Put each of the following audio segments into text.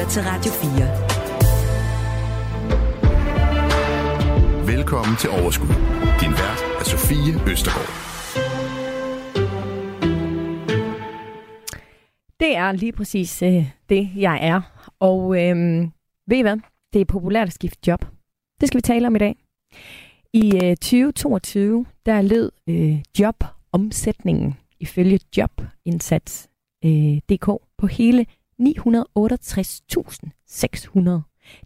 lytter til Radio 4. Velkommen til Overskud. Din vært er Sofie Østergaard. Det er lige præcis øh, det, jeg er. Og øh, ved I hvad? Det er populært at skifte job. Det skal vi tale om i dag. I øh, 2022, der lød øh, jobomsætningen ifølge Jobindsats.dk øh, på hele 968.600.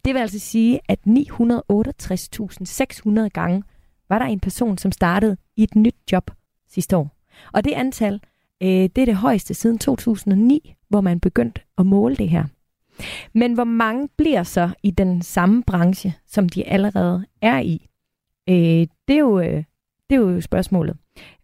Det vil altså sige, at 968.600 gange var der en person, som startede i et nyt job sidste år. Og det antal, øh, det er det højeste siden 2009, hvor man begyndte at måle det her. Men hvor mange bliver så i den samme branche, som de allerede er i? Øh, det, er jo, øh, det er jo spørgsmålet.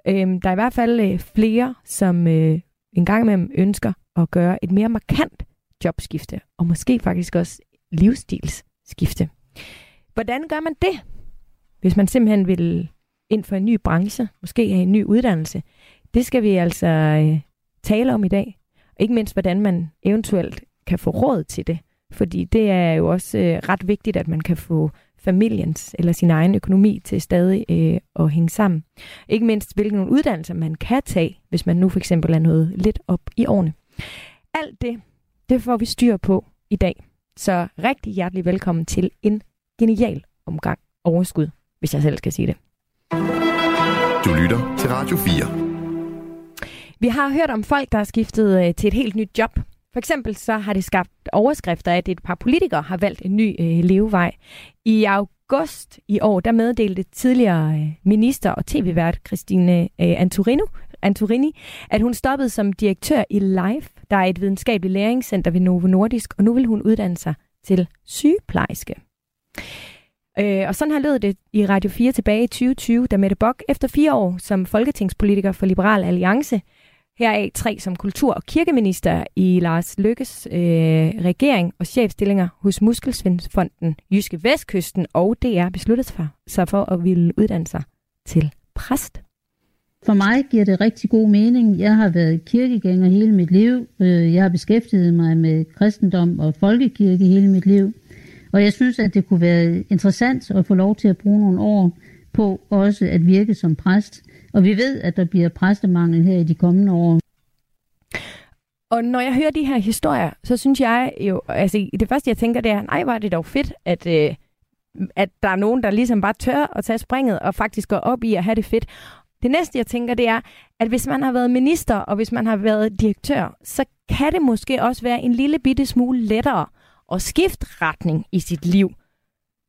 Øh, der er i hvert fald øh, flere, som øh, en gang imellem ønsker at gøre et mere markant jobskifte, og måske faktisk også livsstilsskifte. Hvordan gør man det, hvis man simpelthen vil ind for en ny branche, måske have en ny uddannelse? Det skal vi altså øh, tale om i dag. Ikke mindst, hvordan man eventuelt kan få råd til det. Fordi det er jo også øh, ret vigtigt, at man kan få familiens eller sin egen økonomi til stadig øh, at hænge sammen. Ikke mindst, hvilke uddannelser man kan tage, hvis man nu for eksempel er noget lidt op i årene. Alt det, det får vi styr på i dag. Så rigtig hjertelig velkommen til en genial omgang overskud, hvis jeg selv skal sige det. Du lytter til Radio 4. Vi har hørt om folk, der har skiftet øh, til et helt nyt job. For eksempel så har det skabt overskrifter, at et par politikere har valgt en ny øh, levevej. I august i år, der meddelte tidligere øh, minister og tv-vært Christine øh, Anturino, Anturini, at hun stoppede som direktør i LIFE, der er et videnskabeligt læringscenter ved Novo Nordisk, og nu vil hun uddanne sig til sygeplejerske. Øh, og sådan har lød det i Radio 4 tilbage i 2020, da Mette Bock efter fire år som folketingspolitiker for Liberal Alliance Heraf tre som kultur- og kirkeminister i Lars Lykkes øh, regering og chefstillinger hos Muskelsvindfonden, Jyske Vestkysten og DR besluttet sig for at ville uddanne sig til præst. For mig giver det rigtig god mening. Jeg har været kirkegænger hele mit liv. Øh, jeg har beskæftiget mig med kristendom og folkekirke hele mit liv. Og jeg synes, at det kunne være interessant at få lov til at bruge nogle år på også at virke som præst. Og vi ved, at der bliver præstemangel her i de kommende år. Og når jeg hører de her historier, så synes jeg jo, altså det første jeg tænker, det er, nej, var det dog fedt, at, øh, at der er nogen, der ligesom bare tør at tage springet og faktisk går op i at have det fedt. Det næste, jeg tænker, det er, at hvis man har været minister, og hvis man har været direktør, så kan det måske også være en lille bitte smule lettere at skifte retning i sit liv,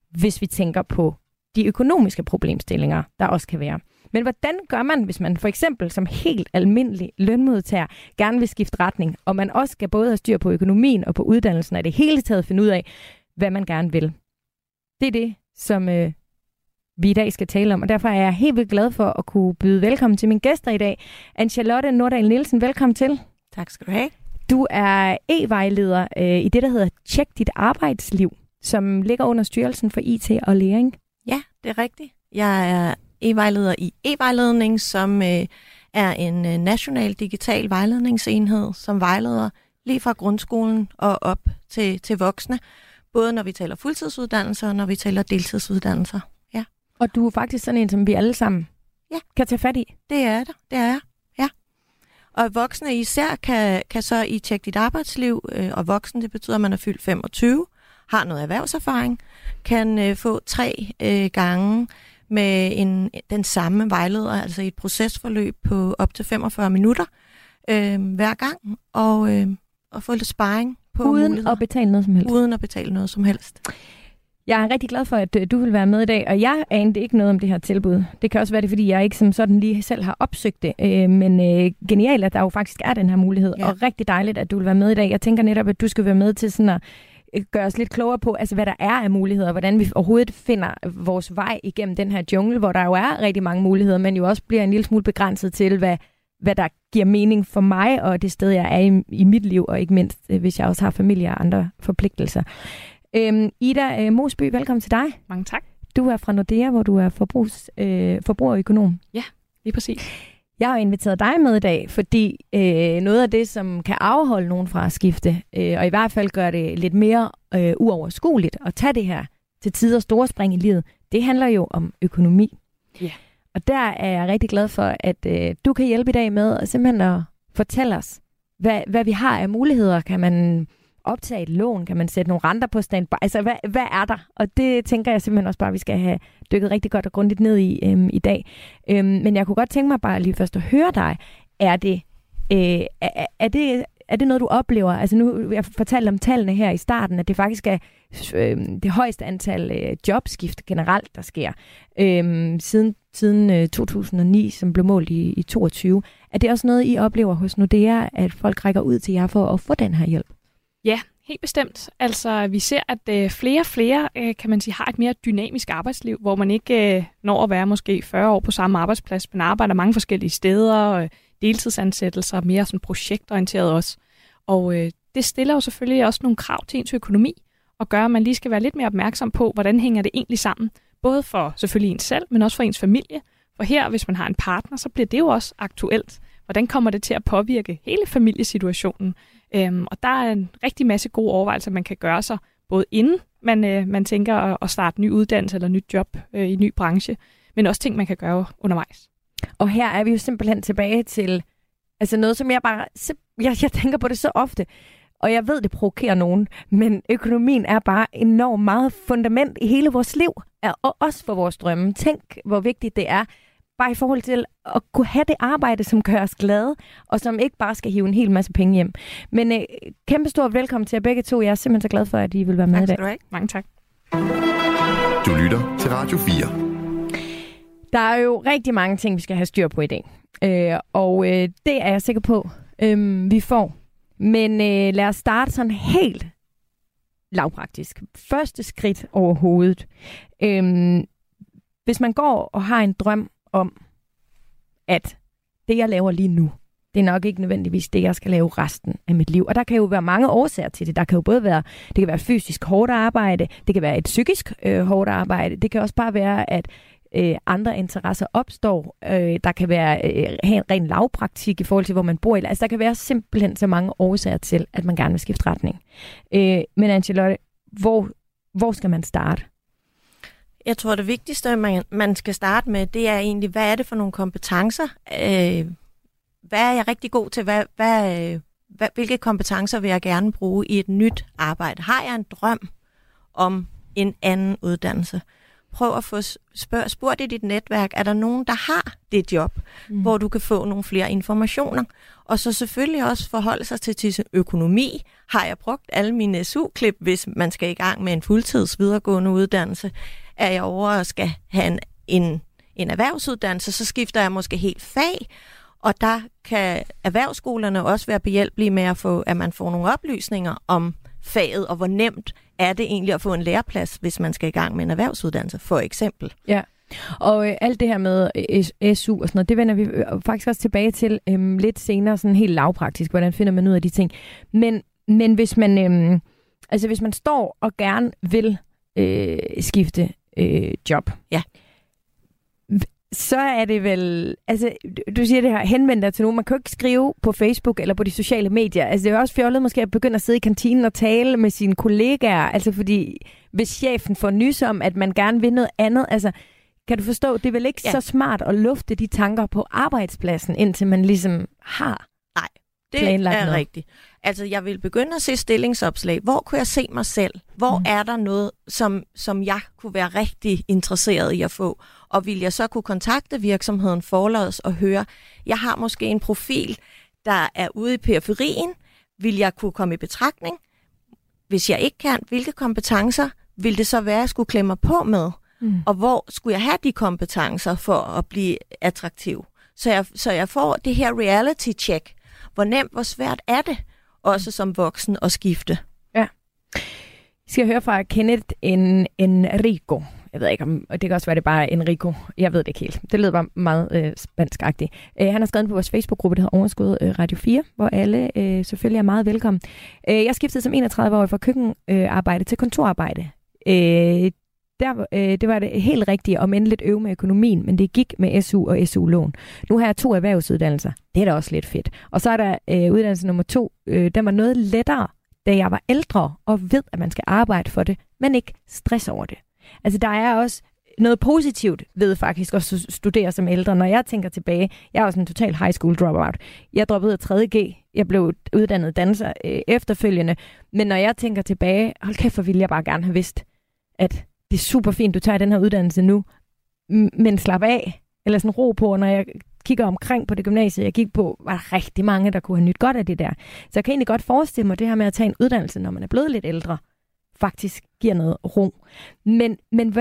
hvis vi tænker på de økonomiske problemstillinger, der også kan være. Men hvordan gør man, hvis man for eksempel som helt almindelig lønmodtager gerne vil skifte retning, og man også skal både have styr på økonomien og på uddannelsen, og det hele taget finde ud af, hvad man gerne vil. Det er det, som øh, vi i dag skal tale om, og derfor er jeg helt vildt glad for at kunne byde velkommen til mine gæster i dag. Anne-Charlotte Nordahl Nielsen, velkommen til. Tak skal du have. Du er e-vejleder øh, i det, der hedder Tjek dit arbejdsliv, som ligger under Styrelsen for IT og Læring. Ja, det er rigtigt. Jeg er e-vejleder i e-vejledning, som øh, er en øh, national digital vejledningsenhed, som vejleder lige fra grundskolen og op til, til voksne, både når vi taler fuldtidsuddannelser og når vi taler deltidsuddannelser. Ja. Og du er faktisk sådan en, som vi alle sammen ja. kan tage fat i. Det er det, det er jeg. Ja. Og voksne især kan, kan så i tjekke dit arbejdsliv, øh, og voksen, det betyder, at man er fyldt 25, har noget erhvervserfaring, kan øh, få tre øh, gange med en, den samme vejleder, altså et procesforløb på op til 45 minutter øh, hver gang, og, øh, og få lidt sparring på Uden at betale noget som helst. Uden at betale noget som helst. Jeg er rigtig glad for, at øh, du vil være med i dag, og jeg anede ikke noget om det her tilbud. Det kan også være det, fordi jeg ikke som sådan lige selv har opsøgt det, øh, men øh, genialt, at der jo faktisk er den her mulighed, ja. og rigtig dejligt, at du vil være med i dag. Jeg tænker netop, at du skal være med til sådan at gøre os lidt klogere på, altså hvad der er af muligheder, hvordan vi overhovedet finder vores vej igennem den her jungle, hvor der jo er rigtig mange muligheder, men jo også bliver en lille smule begrænset til, hvad, hvad der giver mening for mig og det sted, jeg er i, i mit liv, og ikke mindst, øh, hvis jeg også har familie og andre forpligtelser. Øhm, Ida øh, Mosby, velkommen til dig. Mange tak. Du er fra Nordea, hvor du er forbrugs, øh, forbrugerøkonom. Ja, lige præcis. Jeg har inviteret dig med i dag, fordi øh, noget af det, som kan afholde nogen fra at skifte, øh, og i hvert fald gøre det lidt mere øh, uoverskueligt at tage det her til tider store spring i livet, det handler jo om økonomi. Ja. Og der er jeg rigtig glad for, at øh, du kan hjælpe i dag med at simpelthen at fortælle os, hvad, hvad vi har af muligheder. Kan man optage et lån? Kan man sætte nogle renter på standby? Altså, hvad, hvad er der? Og det tænker jeg simpelthen også bare, at vi skal have dykket rigtig godt og grundigt ned i øhm, i dag. Øhm, men jeg kunne godt tænke mig bare lige først at høre dig. Er det, øh, er, er det er det noget, du oplever? Altså nu, jeg fortalte om tallene her i starten, at det faktisk er øh, det højeste antal øh, jobskift generelt, der sker øh, siden, siden øh, 2009, som blev målt i, i 22. Er det også noget, I oplever hos Nordea, at folk rækker ud til jer for at få den her hjælp? Ja, helt bestemt. Altså, vi ser, at øh, flere og flere, øh, kan man sige, har et mere dynamisk arbejdsliv, hvor man ikke øh, når at være måske 40 år på samme arbejdsplads, men arbejder mange forskellige steder, øh, deltidsansættelser, mere sådan projektorienteret også. Og øh, det stiller jo selvfølgelig også nogle krav til ens økonomi, og gør, at man lige skal være lidt mere opmærksom på, hvordan hænger det egentlig sammen, både for selvfølgelig ens selv, men også for ens familie. For her, hvis man har en partner, så bliver det jo også aktuelt. Hvordan kommer det til at påvirke hele familiesituationen? Øhm, og der er en rigtig masse gode overvejelser, man kan gøre sig, både inden man, øh, man tænker at, at starte ny uddannelse eller nyt job øh, i en ny branche, men også ting, man kan gøre undervejs. Og her er vi jo simpelthen tilbage til altså noget, som jeg bare... Jeg, jeg tænker på det så ofte, og jeg ved, det provokerer nogen, men økonomien er bare enormt meget fundament i hele vores liv, og også for vores drømme. Tænk, hvor vigtigt det er, bare i forhold til at kunne have det arbejde, som gør os glade, og som ikke bare skal hive en hel masse penge hjem. Men øh, kæmpe stort velkommen til jer begge to. Jeg er simpelthen så glad for, at I vil være med tak i dag. skal du have. Mange tak. Du lytter til Radio 4. Der er jo rigtig mange ting, vi skal have styr på i dag. Øh, og øh, det er jeg sikker på, øh, vi får. Men øh, lad os starte sådan helt lavpraktisk. Første skridt overhovedet. Øh, hvis man går og har en drøm om, at det, jeg laver lige nu, det er nok ikke nødvendigvis det, jeg skal lave resten af mit liv. Og der kan jo være mange årsager til det. Der kan jo både være, det kan være fysisk hårdt arbejde, det kan være et psykisk øh, hårdt arbejde, det kan også bare være, at øh, andre interesser opstår. Øh, der kan være øh, en ren lavpraktik i forhold til, hvor man bor. Altså, der kan være simpelthen så mange årsager til, at man gerne vil skifte retning. Øh, men Angelotte, hvor, hvor skal man starte? Jeg tror, det vigtigste, man, man skal starte med, det er egentlig, hvad er det for nogle kompetencer? Øh, hvad er jeg rigtig god til? Hvad, hvad, hvad, hvilke kompetencer vil jeg gerne bruge i et nyt arbejde? Har jeg en drøm om en anden uddannelse? Prøv at få spørg, spurgt i dit netværk, er der nogen, der har det job, mm. hvor du kan få nogle flere informationer? Og så selvfølgelig også forholde sig til, til økonomi. Har jeg brugt alle mine SU-klip, hvis man skal i gang med en fuldtids videregående uddannelse? Er jeg over og skal have en, en, en erhvervsuddannelse, så skifter jeg måske helt fag, og der kan erhvervsskolerne også være behjælpelige med at få, at man får nogle oplysninger om faget, og hvor nemt er det egentlig at få en læreplads, hvis man skal i gang med en erhvervsuddannelse, for eksempel. Ja, og øh, alt det her med øh, SU og sådan noget, det vender vi øh, faktisk også tilbage til øh, lidt senere, sådan helt lavpraktisk, hvordan finder man ud af de ting. Men, men hvis man øh, altså hvis man står og gerne vil øh, skifte øh, job, ja så er det vel, altså du siger det her, henvend dig til nogen. Man kan jo ikke skrive på Facebook eller på de sociale medier. Altså det er jo også fjollet måske at begynde at sidde i kantinen og tale med sine kollegaer. Altså fordi, hvis chefen får nys om, at man gerne vil noget andet, altså kan du forstå, det er vel ikke ja. så smart at lufte de tanker på arbejdspladsen, indtil man ligesom har Det er noget. rigtigt. Altså, jeg vil begynde at se stillingsopslag. Hvor kunne jeg se mig selv? Hvor mm. er der noget, som, som jeg kunne være rigtig interesseret i at få? Og vil jeg så kunne kontakte virksomheden forlads og høre, jeg har måske en profil, der er ude i periferien. Vil jeg kunne komme i betragtning? Hvis jeg ikke kan, hvilke kompetencer vil det så være, at jeg skulle klemme på med? Mm. Og hvor skulle jeg have de kompetencer for at blive attraktiv? Så jeg, så jeg får det her reality check. Hvor nemt, hvor svært er det, også som voksen, at skifte? Ja. Vi skal høre fra Kenneth en Enrico jeg ved ikke om, det kan også være, det bare Enrico. Jeg ved det ikke helt. Det lyder bare meget øh, spanskagtigt. Øh, han har skrevet på vores Facebook-gruppe, der hedder Overskud øh, Radio 4, hvor alle øh, selvfølgelig er meget velkommen. Øh, jeg skiftede som 31 år fra køkkenarbejde øh, til kontorarbejde. Øh, der, øh, det var det helt rigtige, om end lidt øve med økonomien, men det gik med SU og SU-lån. Nu har jeg to erhvervsuddannelser. Det er da også lidt fedt. Og så er der øh, uddannelse nummer to. Øh, den var noget lettere, da jeg var ældre, og ved, at man skal arbejde for det, men ikke stress over det. Altså, der er også noget positivt ved faktisk at studere som ældre. Når jeg tænker tilbage, jeg er også en total high school dropout. Jeg droppede ud af 3.G. Jeg blev uddannet danser øh, efterfølgende. Men når jeg tænker tilbage, hold kæft, for ville jeg bare gerne have vidst, at det er super fint, du tager den her uddannelse nu, men slap af, eller sådan ro på, når jeg kigger omkring på det gymnasie, jeg gik på, var der rigtig mange, der kunne have nyt godt af det der. Så jeg kan egentlig godt forestille mig, det her med at tage en uddannelse, når man er blevet lidt ældre, faktisk giver noget ro. Men, men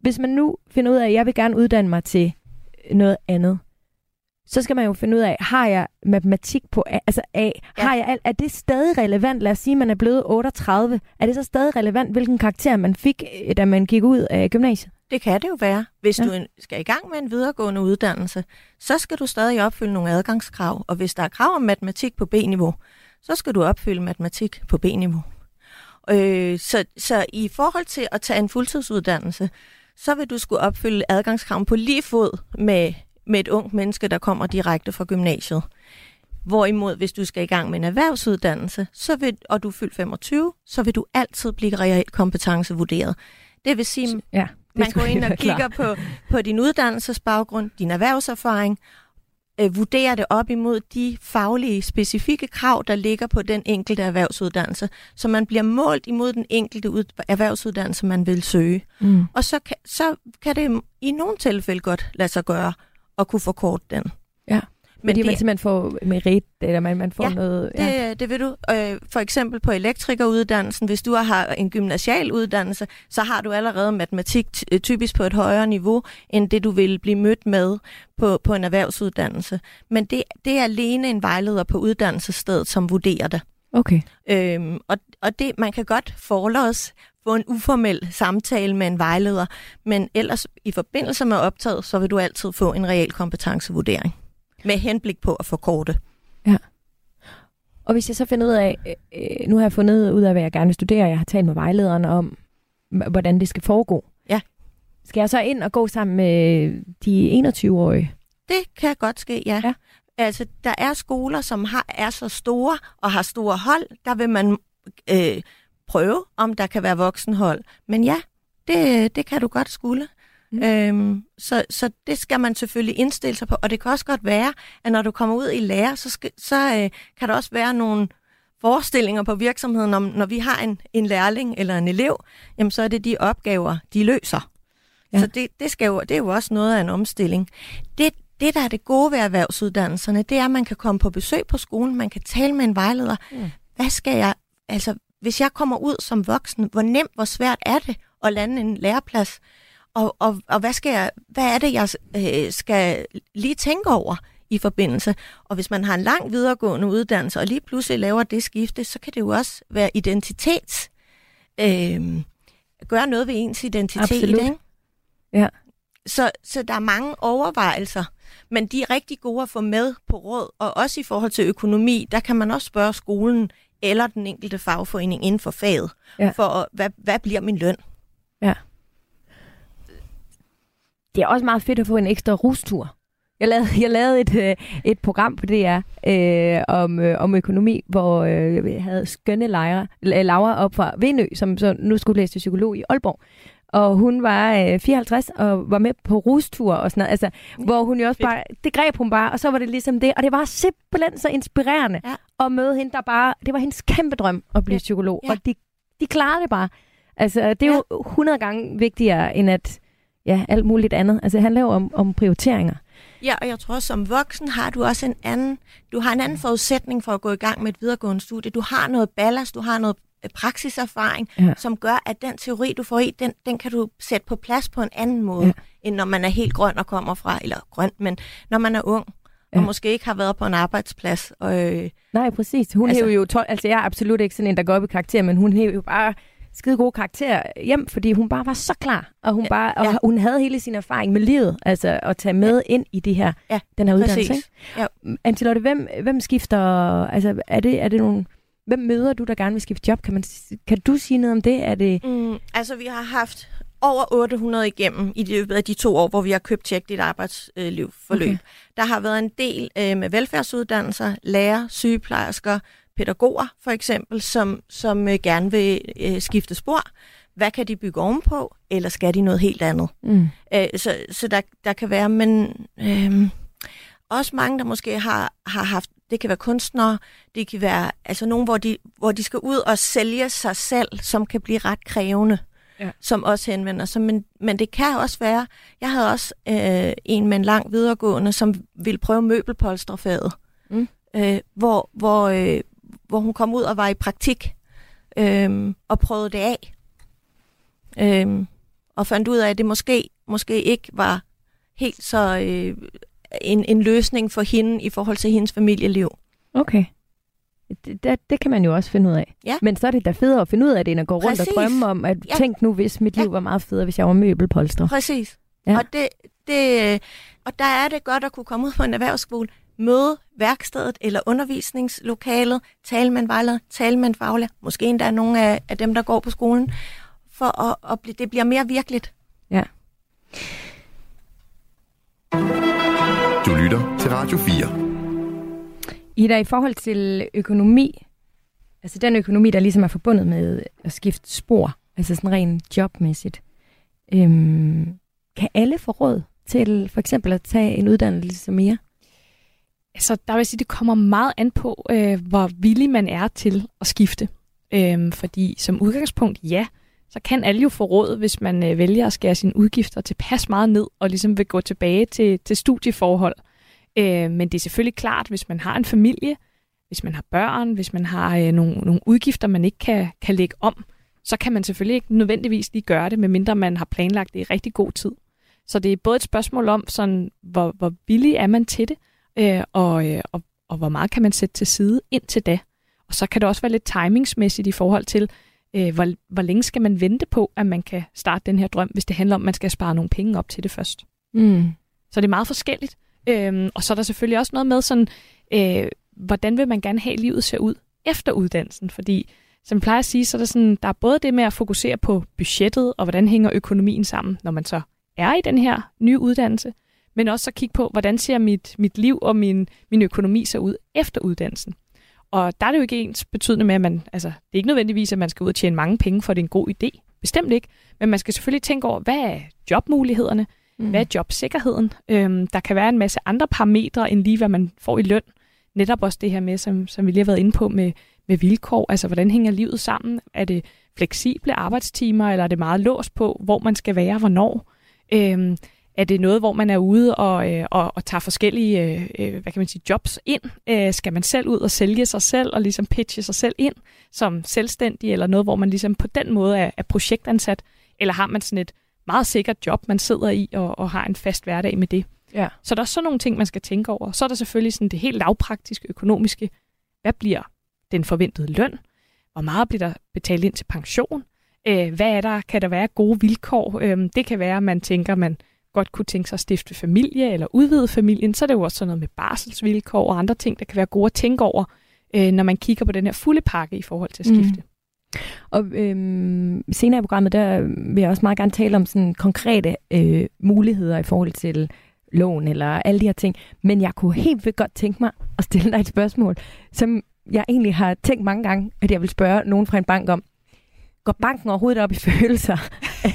hvis man nu finder ud af, at jeg vil gerne uddanne mig til noget andet, så skal man jo finde ud af, har jeg matematik på A, altså A, ja. har jeg, er det stadig relevant? Lad os sige, at man er blevet 38. Er det så stadig relevant, hvilken karakter man fik, øh, da man gik ud af gymnasiet? Det kan det jo være. Hvis ja. du skal i gang med en videregående uddannelse, så skal du stadig opfylde nogle adgangskrav. Og hvis der er krav om matematik på B-niveau, så skal du opfylde matematik på B-niveau. Øh, så, så i forhold til at tage en fuldtidsuddannelse, så vil du skulle opfylde adgangskraven på lige fod med, med et ungt menneske, der kommer direkte fra gymnasiet. Hvorimod, hvis du skal i gang med en erhvervsuddannelse, så vil, og du er fyldt 25, så vil du altid blive reelt kompetencevurderet. Det vil sige, ja, det man går ind og kigger på, på din uddannelsesbaggrund, din erhvervserfaring, øh, vurdere det op imod de faglige, specifikke krav, der ligger på den enkelte erhvervsuddannelse, så man bliver målt imod den enkelte ud- erhvervsuddannelse, man vil søge. Mm. Og så kan, så kan det i nogle tilfælde godt lade sig gøre at kunne forkorte den. Ja. Men Fordi det, man simpelthen får merit, eller man, man får ja, noget... Ja, det, det vil du. Øh, for eksempel på elektrikeruddannelsen, hvis du har en gymnasial uddannelse, så har du allerede matematik typisk på et højere niveau, end det du vil blive mødt med på, på en erhvervsuddannelse. Men det, det er alene en vejleder på uddannelsesstedet, som vurderer det. Okay. Øhm, og og det, man kan godt forlås få en uformel samtale med en vejleder, men ellers i forbindelse med optaget, så vil du altid få en reel kompetencevurdering med henblik på at forkorte. Ja. Og hvis jeg så finder ud af, øh, øh, nu har jeg fundet ud af, hvad jeg gerne vil studere, jeg har talt med vejlederen om, hvordan det skal foregå. Ja. Skal jeg så ind og gå sammen med de 21-årige? Det kan godt ske, ja. ja. Altså, der er skoler, som har, er så store og har store hold, der vil man øh, prøve, om der kan være voksenhold. Men ja, det, det kan du godt skulle. Mm. Øhm, så, så det skal man selvfølgelig indstille sig på. Og det kan også godt være, at når du kommer ud i lære, så, skal, så øh, kan der også være nogle forestillinger på virksomheden om, når vi har en, en lærling eller en elev, jamen så er det de opgaver, de løser. Ja. Så det, det, skal jo, det er jo også noget af en omstilling. Det, det, der er det gode ved erhvervsuddannelserne, det er, at man kan komme på besøg på skolen, man kan tale med en vejleder. Mm. Hvad skal jeg, altså hvis jeg kommer ud som voksen, hvor nemt, hvor svært er det at lande en læreplads? Og, og, og hvad, skal jeg, hvad er det, jeg øh, skal lige tænke over i forbindelse? Og hvis man har en lang videregående uddannelse, og lige pludselig laver det skifte, så kan det jo også være identitets... Øh, gøre noget ved ens identitet. Absolut. Ikke? Ja. Så, så der er mange overvejelser, men de er rigtig gode at få med på råd, og også i forhold til økonomi, der kan man også spørge skolen eller den enkelte fagforening inden for faget, ja. for hvad, hvad bliver min løn? Ja det er også meget fedt at få en ekstra rustur. Jeg lavede, jeg lavede et, øh, et program på DR øh, om, øh, om økonomi, hvor øh, jeg havde skønne Laura, Laura op fra Vindø, som så nu skulle læse psykolog i Aalborg. Og hun var øh, 54 og var med på rustur og sådan noget. Altså, hvor hun jo også bare, det greb hun bare, og så var det ligesom det. Og det var simpelthen så inspirerende ja. at møde hende, der bare, det var hendes kæmpe drøm at blive ja. psykolog. Ja. Og de, de klarede det bare. Altså, det er ja. jo 100 gange vigtigere, end at ja, alt muligt andet. Altså, det handler jo om, om prioriteringer. Ja, og jeg tror, som voksen har du også en anden, du har en anden forudsætning for at gå i gang med et videregående studie. Du har noget ballast, du har noget praksiserfaring, ja. som gør, at den teori, du får i, den, den kan du sætte på plads på en anden måde, ja. end når man er helt grøn og kommer fra, eller grøn, men når man er ung og ja. måske ikke har været på en arbejdsplads. Og, øh, Nej, præcis. Hun altså, jo 12, altså jeg er absolut ikke sådan en, der går op i karakter, men hun hæver jo bare skide gode karakter hjem, fordi hun bare var så klar, og hun, bare, og ja. hun havde hele sin erfaring med livet, altså at tage med ja. ind i det her, ja, den her uddannelse. Ikke? Ja. Antilotte, hvem, hvem skifter, altså er det, er det nogle, hvem møder du, der gerne vil skifte job? Kan, man, kan du sige noget om det? Er det... Mm, altså vi har haft over 800 igennem i løbet af de to år, hvor vi har købt Tjek dit arbejdsliv forløb. Okay. Der har været en del øh, med velfærdsuddannelser, lærer, sygeplejersker, pædagoger for eksempel, som, som øh, gerne vil øh, skifte spor. Hvad kan de bygge ovenpå, eller skal de noget helt andet? Mm. Øh, så så der, der kan være, men øh, også mange, der måske har, har haft, det kan være kunstnere, det kan være altså nogen, hvor de, hvor de skal ud og sælge sig selv, som kan blive ret krævende ja. som også henvender sig. Men, men det kan også være, jeg havde også øh, en med en lang videregående, som ville prøve møbelpolsterfaget, mm. øh, hvor, hvor, øh, hvor hun kom ud og var i praktik øh, og prøvede det af. Øh, og fandt ud af, at det måske, måske ikke var helt så øh, en, en løsning for hende i forhold til hendes familieliv. Okay. Det, det, det kan man jo også finde ud af. Ja. Men så er det da federe at finde ud af det, end at gå rundt Præcis. og drømme om, at ja. tænk nu, hvis mit liv ja. var meget federe, hvis jeg var møbelpolster. Præcis. Ja. Og, det, det, og der er det godt at kunne komme ud på en erhvervsskole, møde værkstedet eller undervisningslokalet, tale med en vejleder, tale med en faglærer, måske endda nogle af, af dem, der går på skolen, for at, at blive, det bliver mere virkeligt. Ja. Du lytter til Radio 4. Ida, i forhold til økonomi, altså den økonomi, der ligesom er forbundet med at skifte spor, altså sådan rent jobmæssigt, øhm, kan alle få råd til for eksempel at tage en uddannelse mere? Altså, der vil sige, det kommer meget an på, øh, hvor villig man er til at skifte. Øhm, fordi som udgangspunkt, ja, så kan alle jo få råd, hvis man øh, vælger at skære sine udgifter tilpas meget ned, og ligesom vil gå tilbage til, til studieforhold. Øh, men det er selvfølgelig klart, hvis man har en familie, hvis man har børn, hvis man har øh, nogle, nogle udgifter, man ikke kan, kan lægge om, så kan man selvfølgelig ikke nødvendigvis lige gøre det, medmindre man har planlagt det i rigtig god tid. Så det er både et spørgsmål om, sådan, hvor, hvor villig er man til det, øh, og, øh, og, og hvor meget kan man sætte til side indtil da. Og så kan det også være lidt timingsmæssigt i forhold til, øh, hvor, hvor længe skal man vente på, at man kan starte den her drøm, hvis det handler om, at man skal spare nogle penge op til det først. Mm. Så det er meget forskelligt. Øhm, og så er der selvfølgelig også noget med sådan, øh, hvordan vil man gerne have, at livet ser ud efter uddannelsen? Fordi, som jeg plejer at sige, så er der, sådan, der er både det med at fokusere på budgettet, og hvordan hænger økonomien sammen, når man så er i den her nye uddannelse, men også at kigge på, hvordan ser mit, mit liv og min, min økonomi så ud efter uddannelsen. Og der er det jo ikke ens betydende med, at man, altså, det er ikke nødvendigvis, at man skal ud og tjene mange penge, for det er en god idé. Bestemt ikke. Men man skal selvfølgelig tænke over, hvad er jobmulighederne? Mm. Hvad er jobsikkerheden? Øhm, der kan være en masse andre parametre, end lige hvad man får i løn. Netop også det her med, som, som vi lige har været inde på med, med vilkår. Altså, hvordan hænger livet sammen? Er det fleksible arbejdstimer, eller er det meget låst på, hvor man skal være, hvornår? Øhm, er det noget, hvor man er ude og, øh, og, og tager forskellige øh, øh, hvad kan man sige, jobs ind? Øh, skal man selv ud og sælge sig selv og ligesom pitche sig selv ind som selvstændig, eller noget, hvor man ligesom på den måde er, er projektansat? Eller har man sådan et meget sikkert job, man sidder i og, og har en fast hverdag med det. Ja. Så der er sådan nogle ting, man skal tænke over. Så er der selvfølgelig sådan det helt lavpraktiske økonomiske. Hvad bliver den forventede løn? Hvor meget bliver der betalt ind til pension? Øh, hvad er der? Kan der være gode vilkår? Øh, det kan være, at man tænker, man godt kunne tænke sig at stifte familie eller udvide familien. Så er det jo også sådan noget med barselsvilkår og andre ting, der kan være gode at tænke over, øh, når man kigger på den her fulde pakke i forhold til at skifte. Mm. Og øhm, senere i programmet, der vil jeg også meget gerne tale om sådan konkrete øh, muligheder i forhold til lån eller alle de her ting. Men jeg kunne helt vildt godt tænke mig at stille dig et spørgsmål, som jeg egentlig har tænkt mange gange, at jeg vil spørge nogen fra en bank om. Går banken overhovedet op i følelser?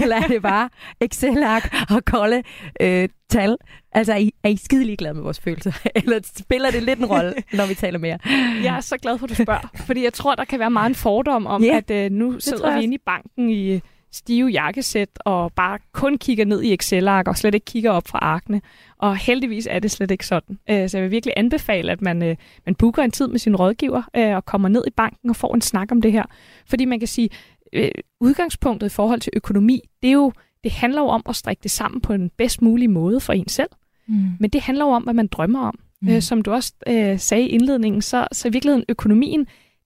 Eller er det bare Excel-ark og kolde øh, tal? Altså, er I, er I skide ligeglade med vores følelser? Eller spiller det lidt en rolle, når vi taler mere? Jeg er så glad for, at du spørger. Fordi jeg tror, der kan være meget en fordom om, yeah, at øh, nu sidder vi inde i banken i stive jakkesæt og bare kun kigger ned i Excel-ark og slet ikke kigger op fra arkene. Og heldigvis er det slet ikke sådan. Øh, så jeg vil virkelig anbefale, at man, øh, man booker en tid med sin rådgiver øh, og kommer ned i banken og får en snak om det her. Fordi man kan sige, øh, udgangspunktet i forhold til økonomi, det er jo, det handler jo om at strikke det sammen på den bedst mulige måde for en selv. Mm. Men det handler jo om, hvad man drømmer om. Mm. Øh, som du også øh, sagde i indledningen, så, så i virkeligheden økonomien,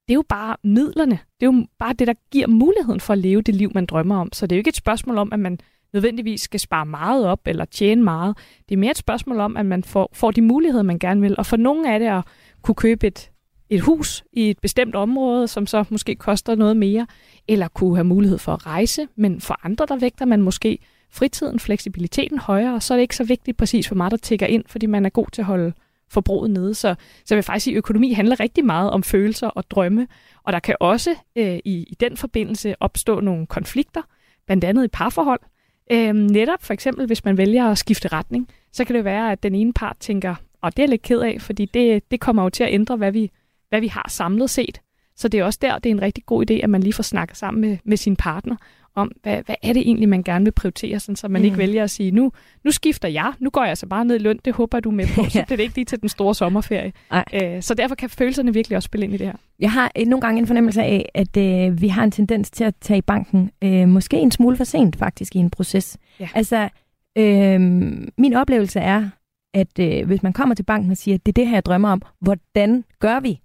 det er jo bare midlerne. Det er jo bare det, der giver muligheden for at leve det liv, man drømmer om. Så det er jo ikke et spørgsmål om, at man nødvendigvis skal spare meget op eller tjene meget. Det er mere et spørgsmål om, at man får, får de muligheder, man gerne vil. Og for nogle af det at kunne købe et et hus i et bestemt område, som så måske koster noget mere, eller kunne have mulighed for at rejse, men for andre, der vægter man måske fritiden, fleksibiliteten højere, og så er det ikke så vigtigt præcis, hvor meget der tigger ind, fordi man er god til at holde forbruget nede. Så, så jeg vil faktisk sige, at økonomi handler rigtig meget om følelser og drømme, og der kan også øh, i, i den forbindelse opstå nogle konflikter, blandt andet i parforhold. Øh, netop for eksempel, hvis man vælger at skifte retning, så kan det være, at den ene part tænker, og det er jeg lidt ked af, fordi det, det kommer jo til at ændre, hvad vi, hvad vi har samlet set. Så det er også der, det er en rigtig god idé, at man lige får snakket sammen med, med sin partner om, hvad, hvad er det egentlig, man gerne vil prioritere, sådan, så man mm. ikke vælger at sige, nu, nu skifter jeg, nu går jeg så bare ned i løn, det håber du med på, så det er det ikke lige til den store sommerferie. Æ, så derfor kan følelserne virkelig også spille ind i det her. Jeg har nogle gange en fornemmelse af, at øh, vi har en tendens til at tage i banken, øh, måske en smule for sent faktisk i en proces. Ja. Altså, øh, min oplevelse er, at øh, hvis man kommer til banken og siger, det er det her, jeg drømmer om, hvordan gør vi?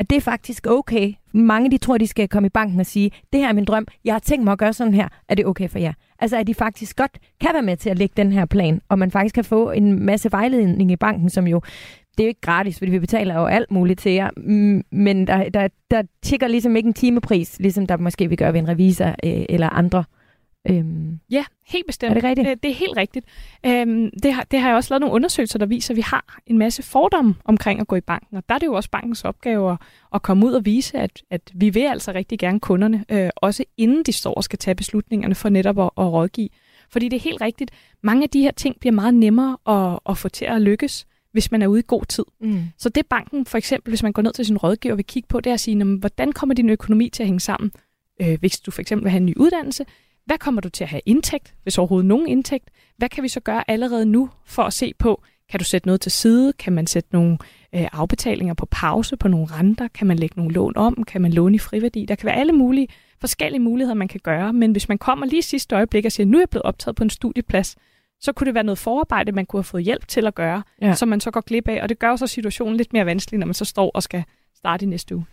At det er faktisk okay. Mange de tror, de skal komme i banken og sige, det her er min drøm, jeg har tænkt mig at gøre sådan her, er det okay for jer? Altså at de faktisk godt kan være med til at lægge den her plan, og man faktisk kan få en masse vejledning i banken, som jo det er jo ikke gratis, fordi vi betaler jo alt muligt til jer, mm, men der, der, der tigger ligesom ikke en timepris, ligesom der måske vi gør ved en revisor øh, eller andre Øhm, ja, helt bestemt. Er det rigtigt? Øh, det er helt rigtigt. Øhm, det, har, det har jeg også lavet nogle undersøgelser, der viser, at vi har en masse fordomme omkring at gå i banken. Og der er det jo også bankens opgave at, at komme ud og vise, at, at vi vil altså rigtig gerne kunderne, øh, også inden de står og skal tage beslutningerne for netop at, at rådgive. Fordi det er helt rigtigt. Mange af de her ting bliver meget nemmere at, at få til at lykkes, hvis man er ude i god tid. Mm. Så det banken, for eksempel, hvis man går ned til sin rådgiver vil kigge på, det er at sige, hvordan kommer din økonomi til at hænge sammen? Øh, hvis du for eksempel vil have en ny uddannelse, hvad kommer du til at have indtægt, hvis overhovedet nogen indtægt? Hvad kan vi så gøre allerede nu for at se på, kan du sætte noget til side? Kan man sætte nogle øh, afbetalinger på pause på nogle renter? Kan man lægge nogle lån om? Kan man låne i friværdi? Der kan være alle mulige forskellige muligheder, man kan gøre. Men hvis man kommer lige sidste øjeblik og siger, nu er jeg blevet optaget på en studieplads, så kunne det være noget forarbejde, man kunne have fået hjælp til at gøre, ja. som man så går glip af. Og det gør jo så situationen lidt mere vanskelig, når man så står og skal starte i næste uge.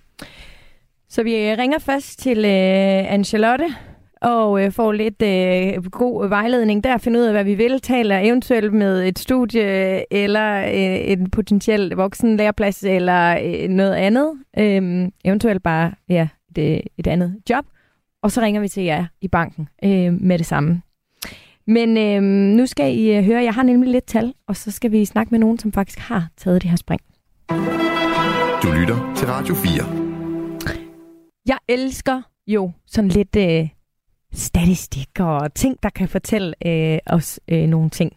Så vi ringer først til øh, Anne-Charlotte, og øh, får lidt øh, god vejledning der, finde ud af, hvad vi vil, taler eventuelt med et studie eller øh, en potentiel voksen læreplads eller øh, noget andet. Øh, eventuelt bare ja, et, et andet job. Og så ringer vi til jer i banken øh, med det samme. Men øh, nu skal I øh, høre, jeg har nemlig lidt tal, og så skal vi snakke med nogen, som faktisk har taget det her spring. Du lytter til Radio 4. Jeg elsker jo sådan lidt... Øh, statistikker og ting, der kan fortælle øh, os øh, nogle ting.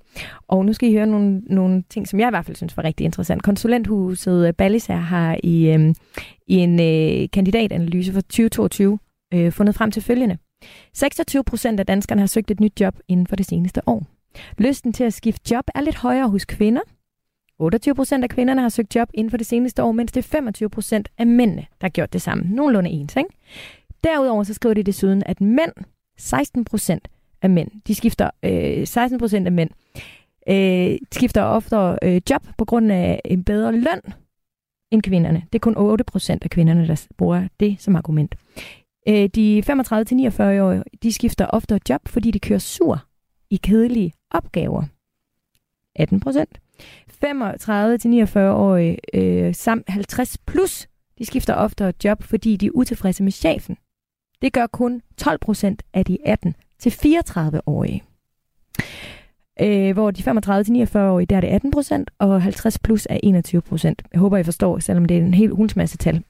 Og nu skal I høre nogle, nogle ting, som jeg i hvert fald synes var rigtig interessant. Konsulenthuset øh, Balliser har i, øh, i en øh, kandidatanalyse for 2022 øh, fundet frem til følgende. 26 procent af danskerne har søgt et nyt job inden for det seneste år. Lysten til at skifte job er lidt højere hos kvinder. 28 procent af kvinderne har søgt job inden for det seneste år, mens det er 25 procent af mændene, der har gjort det samme. Nogenlunde ens, ikke? Derudover så skriver de desuden, at mænd 16 procent af mænd, de skifter, øh, 16 procent af mænd, øh, skifter ofte øh, job på grund af en bedre løn end kvinderne. Det er kun 8 procent af kvinderne, der bruger det som argument. Øh, de 35-49-årige, de skifter ofte job, fordi de kører sur i kedelige opgaver. 18 procent. 35-49-årige øh, samt 50 plus, de skifter ofte job, fordi de er utilfredse med chefen. Det gør kun 12 procent af de 18-34-årige. Øh, hvor de 35-49-årige, der er det 18 procent, og 50 plus er 21 procent. Jeg håber, I forstår, selvom det er en helt hulsmasse tal.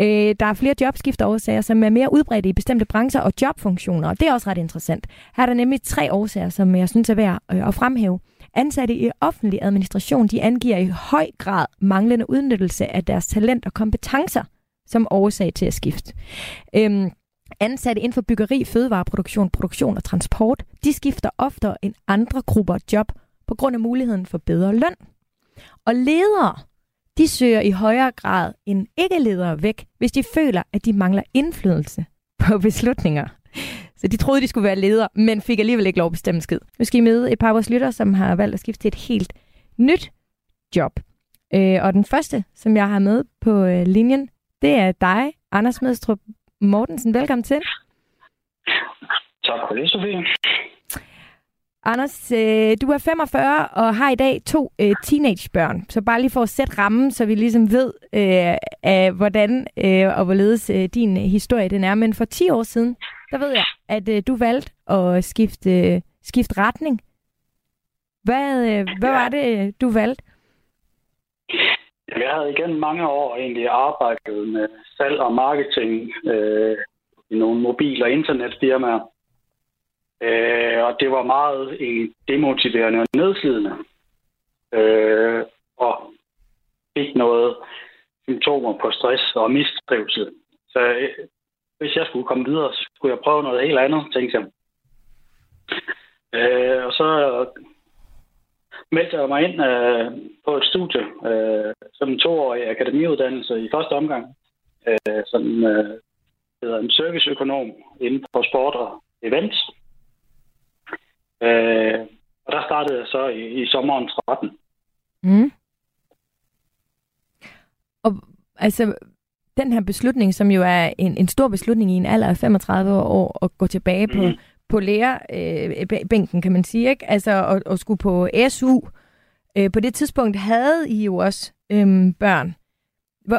Øh, der er flere jobskifteårsager, som er mere udbredte i bestemte brancher og jobfunktioner, og det er også ret interessant. Her er der nemlig tre årsager, som jeg synes er værd øh, at fremhæve. Ansatte i offentlig administration, de angiver i høj grad manglende udnyttelse af deres talent og kompetencer som årsag til at skifte. Øhm, Ansatte inden for byggeri, fødevareproduktion, produktion og transport, de skifter oftere end andre grupper job på grund af muligheden for bedre løn. Og ledere, de søger i højere grad end ikke-ledere væk, hvis de føler, at de mangler indflydelse på beslutninger. Så de troede, de skulle være ledere, men fik alligevel ikke lov at bestemme skid. Nu skal I møde et par af vores lytter, som har valgt at skifte til et helt nyt job. Øh, og den første, som jeg har med på øh, linjen, det er dig, Anders Medstrup Mortensen. Velkommen til. Tak for det, Sofie. Anders, øh, du er 45 og har i dag to øh, teenagebørn. Så bare lige for at sætte rammen, så vi ligesom ved, øh, af, hvordan øh, og hvorledes øh, din historie den er. Men for 10 år siden, der ved jeg, at øh, du valgte at skifte, øh, skifte retning. Hvad, øh, hvad var det, du valgte? Jeg havde igen mange år egentlig arbejdet med salg og marketing øh, i nogle mobil- og internetfirmaer. Øh, og det var meget en demotiverende og nedslidende. Øh, og fik noget symptomer på stress og mistrivsel. Så øh, hvis jeg skulle komme videre, så skulle jeg prøve noget helt andet, tænkte jeg. Øh, og så meldte jeg mig ind øh, på et studie øh, som en toårig akademiuddannelse i første omgang, øh, som øh, hedder en serviceøkonom inden for sport og events. Øh, og der startede jeg så i, i sommeren 13. Mm. Og altså, den her beslutning, som jo er en, en stor beslutning i en alder af 35 år, at gå tilbage mm. på på lærerbænken, øh, kan man sige, ikke? Altså, og, og skulle på SU. Øh, på det tidspunkt havde I jo også øh, børn.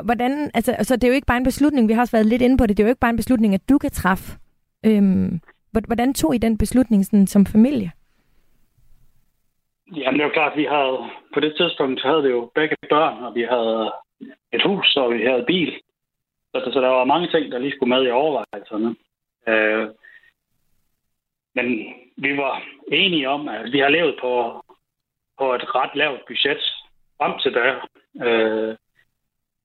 Hvordan, altså, så det er jo ikke bare en beslutning, vi har også været lidt inde på det, det er jo ikke bare en beslutning, at du kan træffe. Øhm, hvordan tog I den beslutning sådan, som familie? Ja, det er jo klart, vi havde, på det tidspunkt havde vi jo begge børn, og vi havde et hus, og vi havde bil. Så, så der var mange ting, der lige skulle med i overvejelserne. Øh, men vi var enige om, at vi har levet på, på et ret lavt budget frem til da. Øh,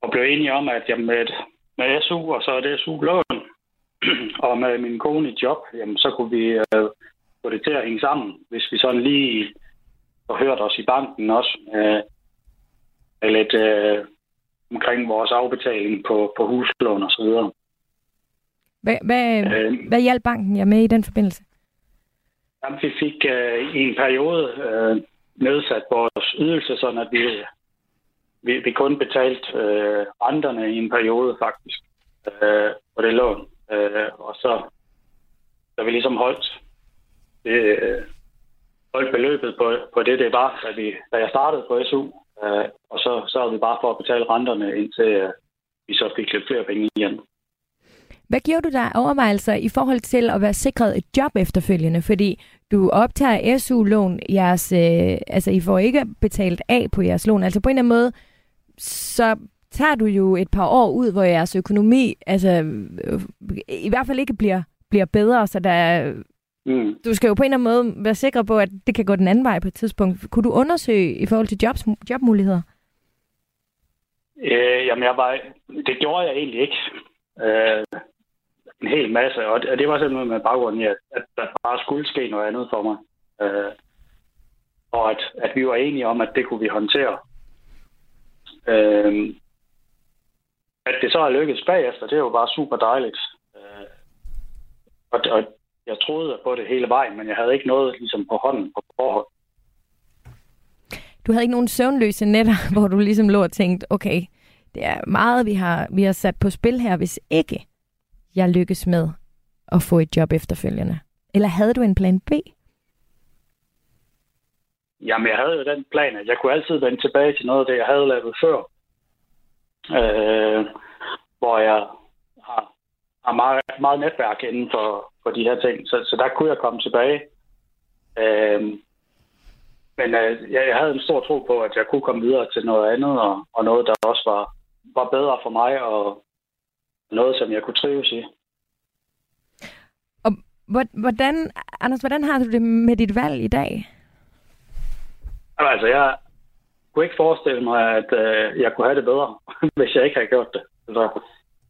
og blev enige om, at jamen, med, et, med SU og så et SU-lån, og med min kone i job, jamen, så kunne vi øh, få det til at hænge sammen, hvis vi sådan lige hørt os i banken også, øh, lidt øh, omkring vores afbetaling på, på huslån og så videre. Hvad, hvad, øh, hvad hjalp banken jer med i den forbindelse? Jamen, vi fik øh, i en periode øh, nedsat vores ydelse, sådan at vi, vi, vi kun betalte øh, renterne i en periode faktisk øh, på det lån. Øh, og så da vi ligesom holdt øh, holdt beløbet på, på det, det var, da, vi, da jeg startede på SU. Øh, og så så vi bare for at betale renterne, indtil øh, vi så fik lidt flere penge igen. Hvad giver du dig overvejelser i forhold til at være sikret et job efterfølgende? Fordi du optager SU-lån, jeres, øh, altså I får ikke betalt af på jeres lån. Altså på en eller anden måde, så tager du jo et par år ud, hvor jeres økonomi altså, øh, i hvert fald ikke bliver, bliver bedre, så der Mm. Du skal jo på en eller anden måde være sikker på, at det kan gå den anden vej på et tidspunkt. Kunne du undersøge i forhold til jobs, jobmuligheder? Øh, jamen, jeg var, det gjorde jeg egentlig ikke. Øh, en hel masse, og det, og det var simpelthen med baggrunden i, at, at der bare skulle ske noget andet for mig. Øh, og at, at vi var enige om, at det kunne vi håndtere. Øh, at det så er lykkedes bagefter, det er jo bare super dejligt. Øh, og, og jeg troede på det hele vejen, men jeg havde ikke noget ligesom på hånden på forhånd. Du havde ikke nogen søvnløse nætter, hvor du ligesom lå og tænkte, okay, det er meget, vi har, vi har sat på spil her, hvis ikke jeg lykkes med at få et job efterfølgende. Eller havde du en plan B? Jamen, jeg havde jo den plan, at jeg kunne altid vende tilbage til noget af det, jeg havde lavet før. Øh, hvor jeg har, har meget, meget netværk inden for, for de her ting. Så, så der kunne jeg komme tilbage. Øh, men øh, jeg, jeg havde en stor tro på, at jeg kunne komme videre til noget andet, og, og noget, der også var, var bedre for mig, og noget, som jeg kunne trives i. Og hvordan, Anders, hvordan har du det med dit valg i dag? Altså, jeg kunne ikke forestille mig, at øh, jeg kunne have det bedre, hvis jeg ikke havde gjort det. Så,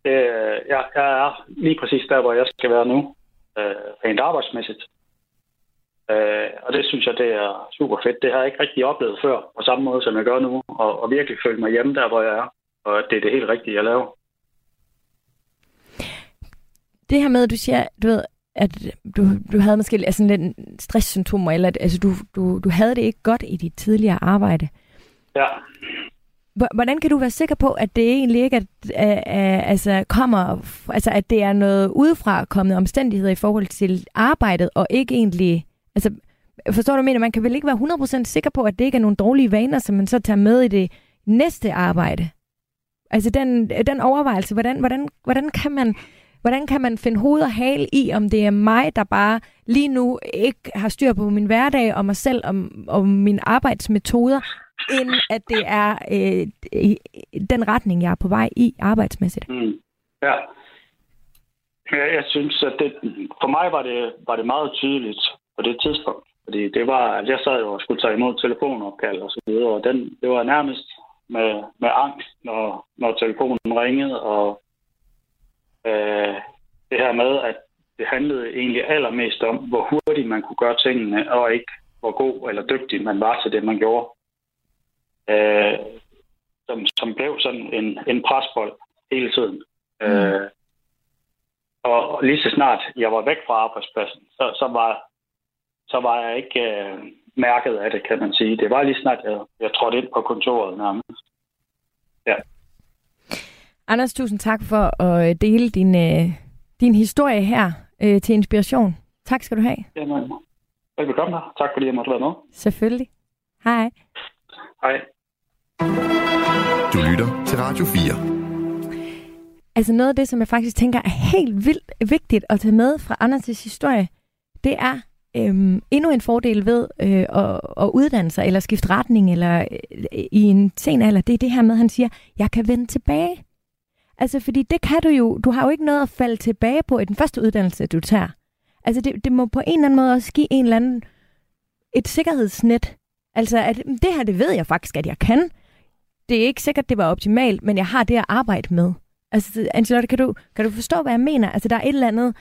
øh, jeg, jeg er lige præcis der, hvor jeg skal være nu øh, rent arbejdsmæssigt. Øh, og det synes jeg, det er super fedt. Det har jeg ikke rigtig oplevet før, på samme måde, som jeg gør nu, og, og virkelig føle mig hjemme der, hvor jeg er. Og det er det helt rigtige, jeg laver. Det her med, at du siger, du ved, at du, du havde måske altså lidt stresssymptomer, eller at altså, du, du, du havde det ikke godt i dit tidligere arbejde. Ja. Hvordan kan du være sikker på, at det egentlig ikke er, altså kommer, altså at det er noget udefra kommende omstændigheder i forhold til arbejdet, og ikke egentlig, altså Forstår du, mener? Man kan vel ikke være 100% sikker på, at det ikke er nogle dårlige vaner, som man så tager med i det næste arbejde? Altså den, den overvejelse, hvordan, hvordan, hvordan, kan man, hvordan kan man finde hoved og hale i, om det er mig, der bare lige nu ikke har styr på min hverdag og mig selv og, og mine arbejdsmetoder, end at det er øh, den retning, jeg er på vej i arbejdsmæssigt? Mm. Ja. ja. jeg synes, at det, for mig var det, var det meget tydeligt på det tidspunkt. Fordi det var, at jeg sad jo og skulle tage imod telefonopkald og så videre, og den, det var nærmest med, med angst, når, når telefonen ringede, og øh, det her med, at det handlede egentlig allermest om, hvor hurtigt man kunne gøre tingene, og ikke hvor god eller dygtig man var til det, man gjorde. Øh, som, som blev sådan en, en presbold hele tiden. Mm. Øh, og lige så snart jeg var væk fra arbejdspladsen, så, så, var, så var jeg ikke øh, mærket af det, kan man sige. Det var lige snart, jeg, jeg trådte ind på kontoret nærmest. Ja. Anders, tusind tak for at øh, dele din, øh, din historie her øh, til inspiration. Tak skal du have. Jamen, velbekomme her. Tak fordi jeg måtte være med. Selvfølgelig. Hej. Hej. Du lytter til Radio 4. Altså noget af det, som jeg faktisk tænker er helt vildt vigtigt at tage med fra Anders' historie, det er øhm, endnu en fordel ved øh, at, at uddanne sig, eller skifte retning, eller øh, i en sen alder, det er det her med, at han siger, jeg kan vende tilbage. Altså, fordi det kan du jo, du har jo ikke noget at falde tilbage på i den første uddannelse, du tager. Altså, det, det må på en eller anden måde også give en eller anden, et sikkerhedsnet. Altså, at det her, det ved jeg faktisk, at jeg kan. Det er ikke sikkert, det var optimalt, men jeg har det at arbejde med. Altså, Angelotte, kan du, kan du forstå, hvad jeg mener? Altså, der er et eller andet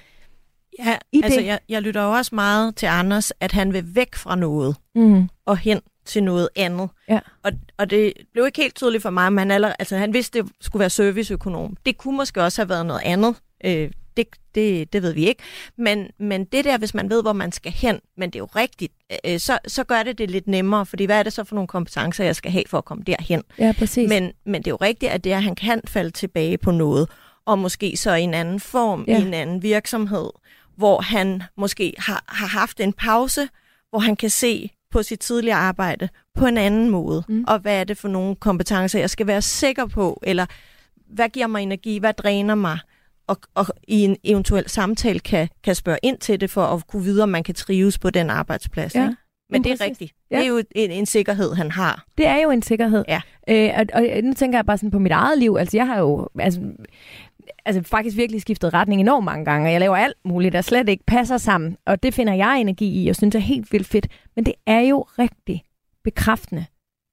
Ja, i altså det. jeg, jeg lytter jo også meget til Anders, at han vil væk fra noget Mm. og hen til noget andet. Ja. Og, og det blev ikke helt tydeligt for mig, men han, allerede, altså, han vidste, det skulle være serviceøkonom. Det kunne måske også have været noget andet. Øh, det, det, det ved vi ikke. Men, men det der, hvis man ved, hvor man skal hen, men det er jo rigtigt, øh, så, så gør det det lidt nemmere, fordi hvad er det så for nogle kompetencer, jeg skal have for at komme derhen? Ja, præcis. Men, men det er jo rigtigt, at det er, at han kan falde tilbage på noget, og måske så i en anden form, Ja. i en anden virksomhed, hvor han måske har, har haft en pause, hvor han kan se på sit tidligere arbejde på en anden måde, Mm. og hvad er det for nogle kompetencer, jeg skal være sikker på, eller hvad giver mig energi, hvad dræner mig, og, og i en eventuel samtale kan, kan spørge ind til det, for at kunne vide, om man kan trives på den arbejdsplads. Ja, ikke? Men det er præcis. rigtigt. Ja. Det er jo en, en sikkerhed, han har. Det er jo en sikkerhed. Ja. Øh, og, og nu tænker jeg bare sådan på mit eget liv. Altså, jeg har jo altså, altså, faktisk virkelig skiftet retning enormt mange gange, og jeg laver alt muligt, der slet ikke passer sammen. Og det finder jeg energi i, og synes er helt vildt fedt. Men det er jo rigtig bekræftende,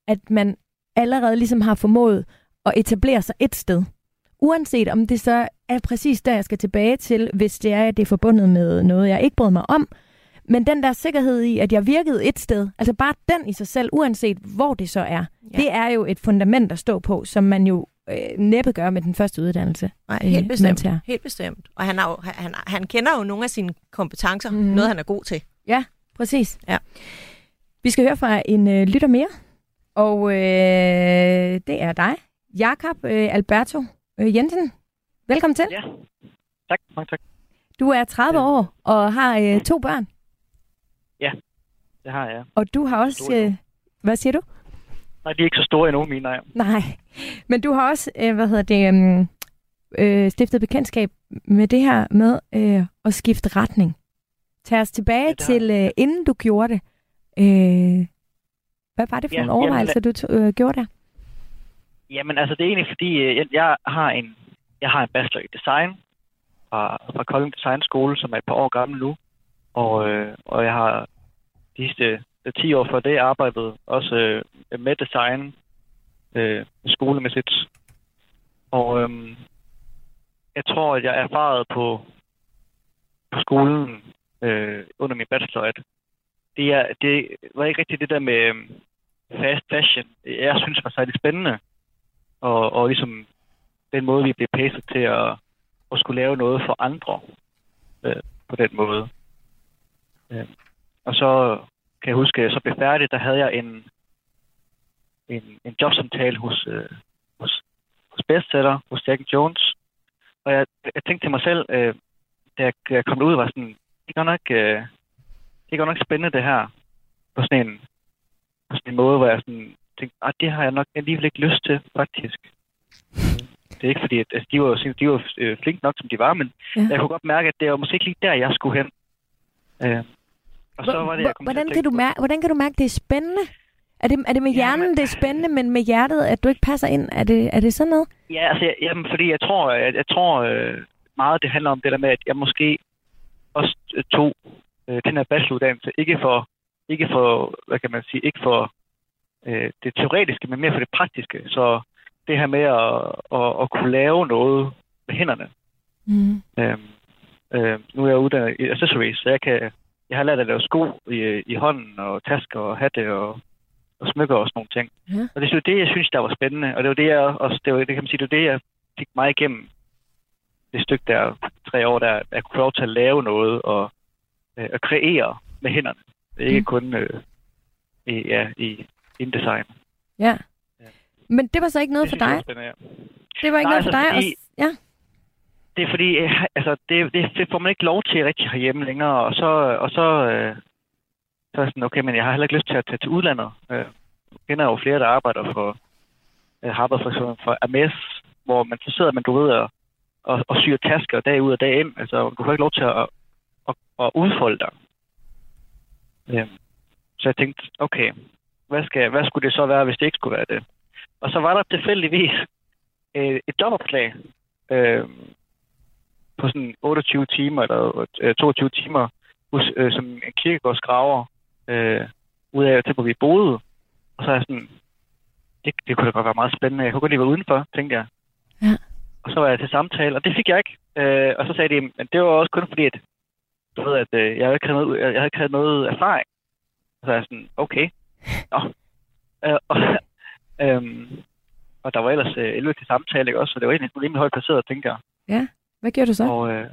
at man allerede ligesom har formået at etablere sig et sted. Uanset om det så er præcis der, jeg skal tilbage til, hvis det er, at det er forbundet med noget, jeg ikke brød mig om. Men den der sikkerhed i, at jeg virkede et sted, altså bare den i sig selv, uanset hvor det så er, ja. Det er jo et fundament at stå på, som man jo øh, næppe gør med den første uddannelse. Nej, øh, helt man bestemt. tager. Helt bestemt. Og han, har jo, han, han kender jo nogle af sine kompetencer, mm. noget han er god til. Præcis. Ja. Vi skal høre fra en øh, lytter mere, og øh, det er dig, Jakob øh, Alberto øh, Jensen. Velkommen til. Ja. Tak, mange tak. Du er 30 år og har øh, to børn, Det har jeg. og du har også... Øh, hvad siger du? Nej, de er ikke så store endnu, mine nej. Nej, men du har også, øh, hvad hedder det, um, øh, stiftet bekendtskab med det her med øh, at skifte retning. Tag os tilbage Ja, til, øh, inden du gjorde det. Øh, hvad var det for Ja, nogle overvejelser, du to- øh, gjorde der? Jamen, altså, det er egentlig fordi, øh, jeg, har en jeg har en bachelor i design fra, fra Kolding Design Skole, som er et par år gammel nu. Og, øh, og jeg har de sidste øh, Øh, 10 år før det arbejdede også øh, med design øh, skolemæssigt. Og øh, jeg tror, at jeg erfarede på, på skolen øh, under min bachelor, at det, er, det var ikke rigtig det der med øhm, fast fashion. Jeg synes var særlig spændende. Og, og ligesom den måde, vi blev pæset til at, at skulle lave noget for andre øh, på den måde. Øh, og så kan jeg huske, at så blev færdig, der havde jeg en, en, en jobsamtale hos, øh, hos, hos Bestseller, hos Jack Jones. Og jeg, jeg tænkte til mig selv, øh, da jeg, jeg kom ud, var sådan, det er godt nok, øh, det er godt nok spændende det her. på sådan en, på sådan en måde, hvor jeg sådan tænkte, ah, det har jeg nok alligevel ikke lyst til, faktisk. Det er ikke fordi, at altså, de var, de var øh, flinke nok, som de var, men ja. jeg kunne godt mærke, at det var måske ikke lige der, jeg skulle hen. Øh, og så var det, jeg kom til hvordan, at kan du mærke, hvordan kan du mærke, det er spændende? Er det, er det med hjernen, det er spændende, men med hjertet, at du ikke passer ind? Er det, er det sådan noget? Ja, altså, jeg- jamen, fordi jeg tror, jeg, jeg tror øh, meget, det handler om det der med, at jeg måske også øh, tog øh, den her bacheloruddannelse, ikke for, ikke for, hvad kan man sige, ikke for øh, det teoretiske, men mere for det praktiske. Så det her med at, at, at kunne lave noget med hænderne. Mm. Øh, øh, nu er jeg uddannet i accessories, så jeg kan, jeg har lært at lave sko i, i hånden, og tasker og hatte og, og smykker og sådan nogle ting. Ja. Og det er jo det, jeg synes, der var spændende. Og det var det, jeg også, det, var, det kan man sige, det var det, jeg fik mig igennem det stykke der, tre år der, at jeg kunne få lov til at lave noget og øh, at kreere med hænderne. Ikke Mm. kun øh, i, ja, i InDesign. Ja. Ja. Men det var så ikke noget Det for dig? var spændende, ja. Det var ikke Nej, noget for altså, dig? fordi- Og, ja. Det er fordi, øh, altså, det, det, det får man ikke lov til rigtig herhjemme længere, og så, og så, øh, så er jeg sådan, okay, men jeg har heller ikke lyst til at tage til udlandet. Øh, jeg kender jo flere, der arbejder for, øh, har for, eksempel for AMS, hvor man så sidder man, du ved, og, og, og syr tasker dag ud og dag ind. Altså, du får ikke lov til at, at, at udfolde dig. Øh, så jeg tænkte, okay, hvad, skal, hvad skulle det så være, hvis det ikke skulle være det? Og så var der tilfældigvis øh, et jobopslag, øh, på sådan 28 timer eller øh, 22 timer hos, øh, som en kirkegårdsgraver øh, ud af til, hvor vi boede. Og så er jeg sådan, det, det kunne da godt være meget spændende. Jeg kunne godt lige være udenfor, tænkte jeg. Ja. Og så var jeg til samtale, og det fik jeg ikke. Øh, og så sagde de, men det var også kun fordi, at du ved, at øh, jeg havde ikke havde noget, jeg havde ikke havde noget erfaring. Og så er jeg sådan, okay. Nå. Øh, og, øhm, og der var ellers øh, 11 til samtale, ikke også? Så det var egentlig rimelig højt placeret, tænker jeg. Hvad gjorde du så? Og øh,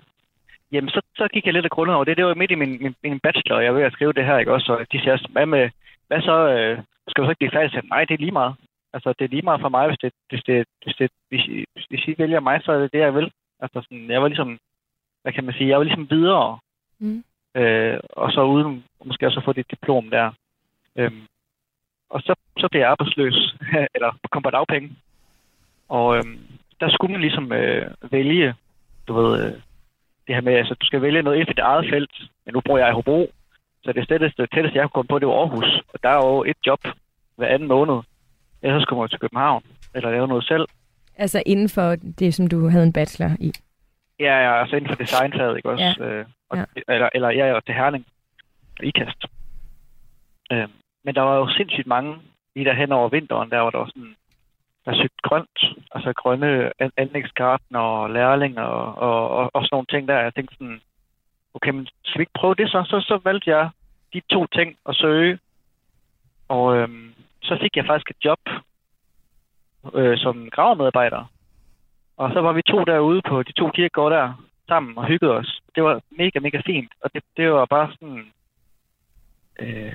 jamen, så, så gik jeg lidt af grundet over det. Det var midt i min, min, min bachelor, og jeg var ved at skrive det her, ikke også? Og de siger, hvad, med, hvad så? Øh, skal du så ikke blive færdig? Sagde, nej, det er lige meget. Altså, det er lige meget for mig, hvis, det, hvis, det, hvis, det, hvis, I- hvis I vælger mig, så er det det, jeg vil. Altså, sådan, jeg var ligesom, hvad kan man sige, jeg var ligesom videre. Mm. Øh, og så uden måske også at få det diplom der. Øhm, og så, så blev jeg arbejdsløs, eller kom på dagpenge. Og øhm, der skulle man ligesom øh, vælge, du ved, øh, det her med, altså du skal vælge noget inden for dit eget felt. Men nu bor jeg i Hobro, så det tætteste, tætteste jeg kunne komme på, det var Aarhus. Og der er jo et job hver anden måned. Ellers skulle man til København, eller lave noget selv. Altså inden for det, som du havde en bachelor i. Ja, ja, altså inden for designfaget, ikke også? Ja. Øh, og, Ja. Eller, eller jeg er jo til Herning. IKAST. Øh, men der var jo sindssygt mange lige der hen over vinteren, der var der var sådan, der søgte grønt, altså grønne an- anlægsgarten og lærling og, og, og, og sådan nogle ting der. Jeg tænkte sådan, okay, men skal vi ikke prøve det så? Så, så valgte jeg de to ting at søge, og øhm, så fik jeg faktisk et job øh, som gravmedarbejder. Og så var vi to derude på de to kirkegårde der sammen og hyggede os. Det var mega, mega fint. Og det, det var bare sådan øh,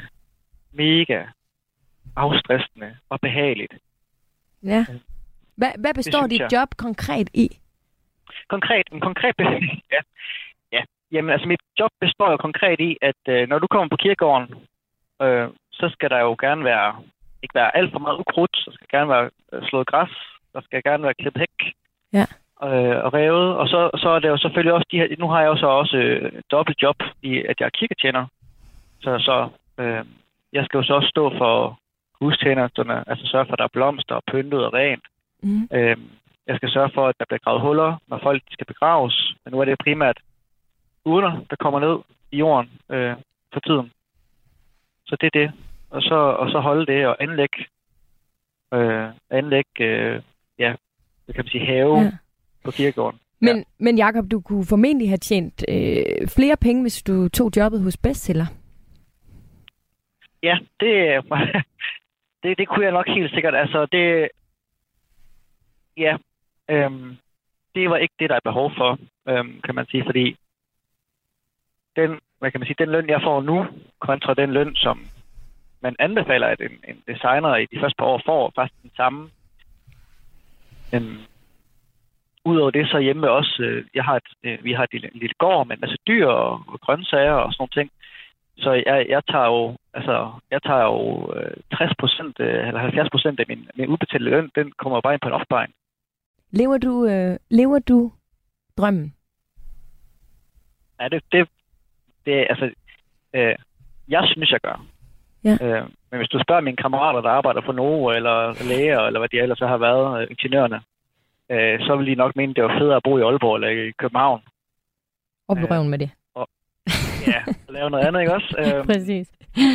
mega afstressende og behageligt. Ja. Hvad, hvad består dit jeg. job konkret i? Konkret, en konkret ja. ja. Jamen altså mit job består jo konkret i, at øh, når du kommer på kirkegården, øh, så skal der jo gerne være, ikke være alt for meget ukrudt, så skal gerne være øh, slået græs, der skal gerne være klippet hæk, Ja. øh, og revet, og så, så er det jo selvfølgelig også de her, nu har jeg jo så også øh, dobbelt job i, at jeg er kirketjener, så, så øh, jeg skal jo så også stå for hustjenesterne, altså sørge for, at der er blomster og pyntet og rent, Mm. Øh, jeg skal sørge for, at der bliver gravet huller, når folk skal begraves. Men nu er det primært urner, der kommer ned i jorden øh, for tiden. Så det er det. Og så, og så holde det og anlægge, øh, anlægge øh, ja, hvad kan man sige, have Ja. på kirkegården. Men, ja. men Jacob, du kunne formentlig have tjent øh, flere penge, hvis du tog jobbet hos Bestseller. Ja, det, det, det kunne jeg nok helt sikkert. Altså, det, ja, øhm, det var ikke det, der er behov for, øhm, kan man sige, fordi den, hvad kan man sige, den løn, jeg får nu, kontra den løn, som man anbefaler, at en, en designer i de første par år får, er faktisk den samme. Øhm, Udover det, så hjemme også, øh, jeg har et, øh, vi har et lille, en lille gård med en masse dyr og, og grøntsager og sådan nogle ting så jeg, jeg tager jo, altså, jeg tager jo øh, 60 procent, øh, eller 70 procent af min, min udbetalte løn, den kommer jo bare ind på en opsparing. Lever du, øh, lever du drømmen? Ja, det, det, det altså, øh, jeg synes, jeg gør. Ja. Øh, men hvis du spørger mine kammerater, der arbejder for Novo, eller læger, eller hvad de ellers har været, øh, ingeniørerne, øh, så vil de nok mene, det var federe at bo i Aalborg eller i København. Op i Øh, røven med det. Ja, lave noget andet, ikke også? Øh, Præcis.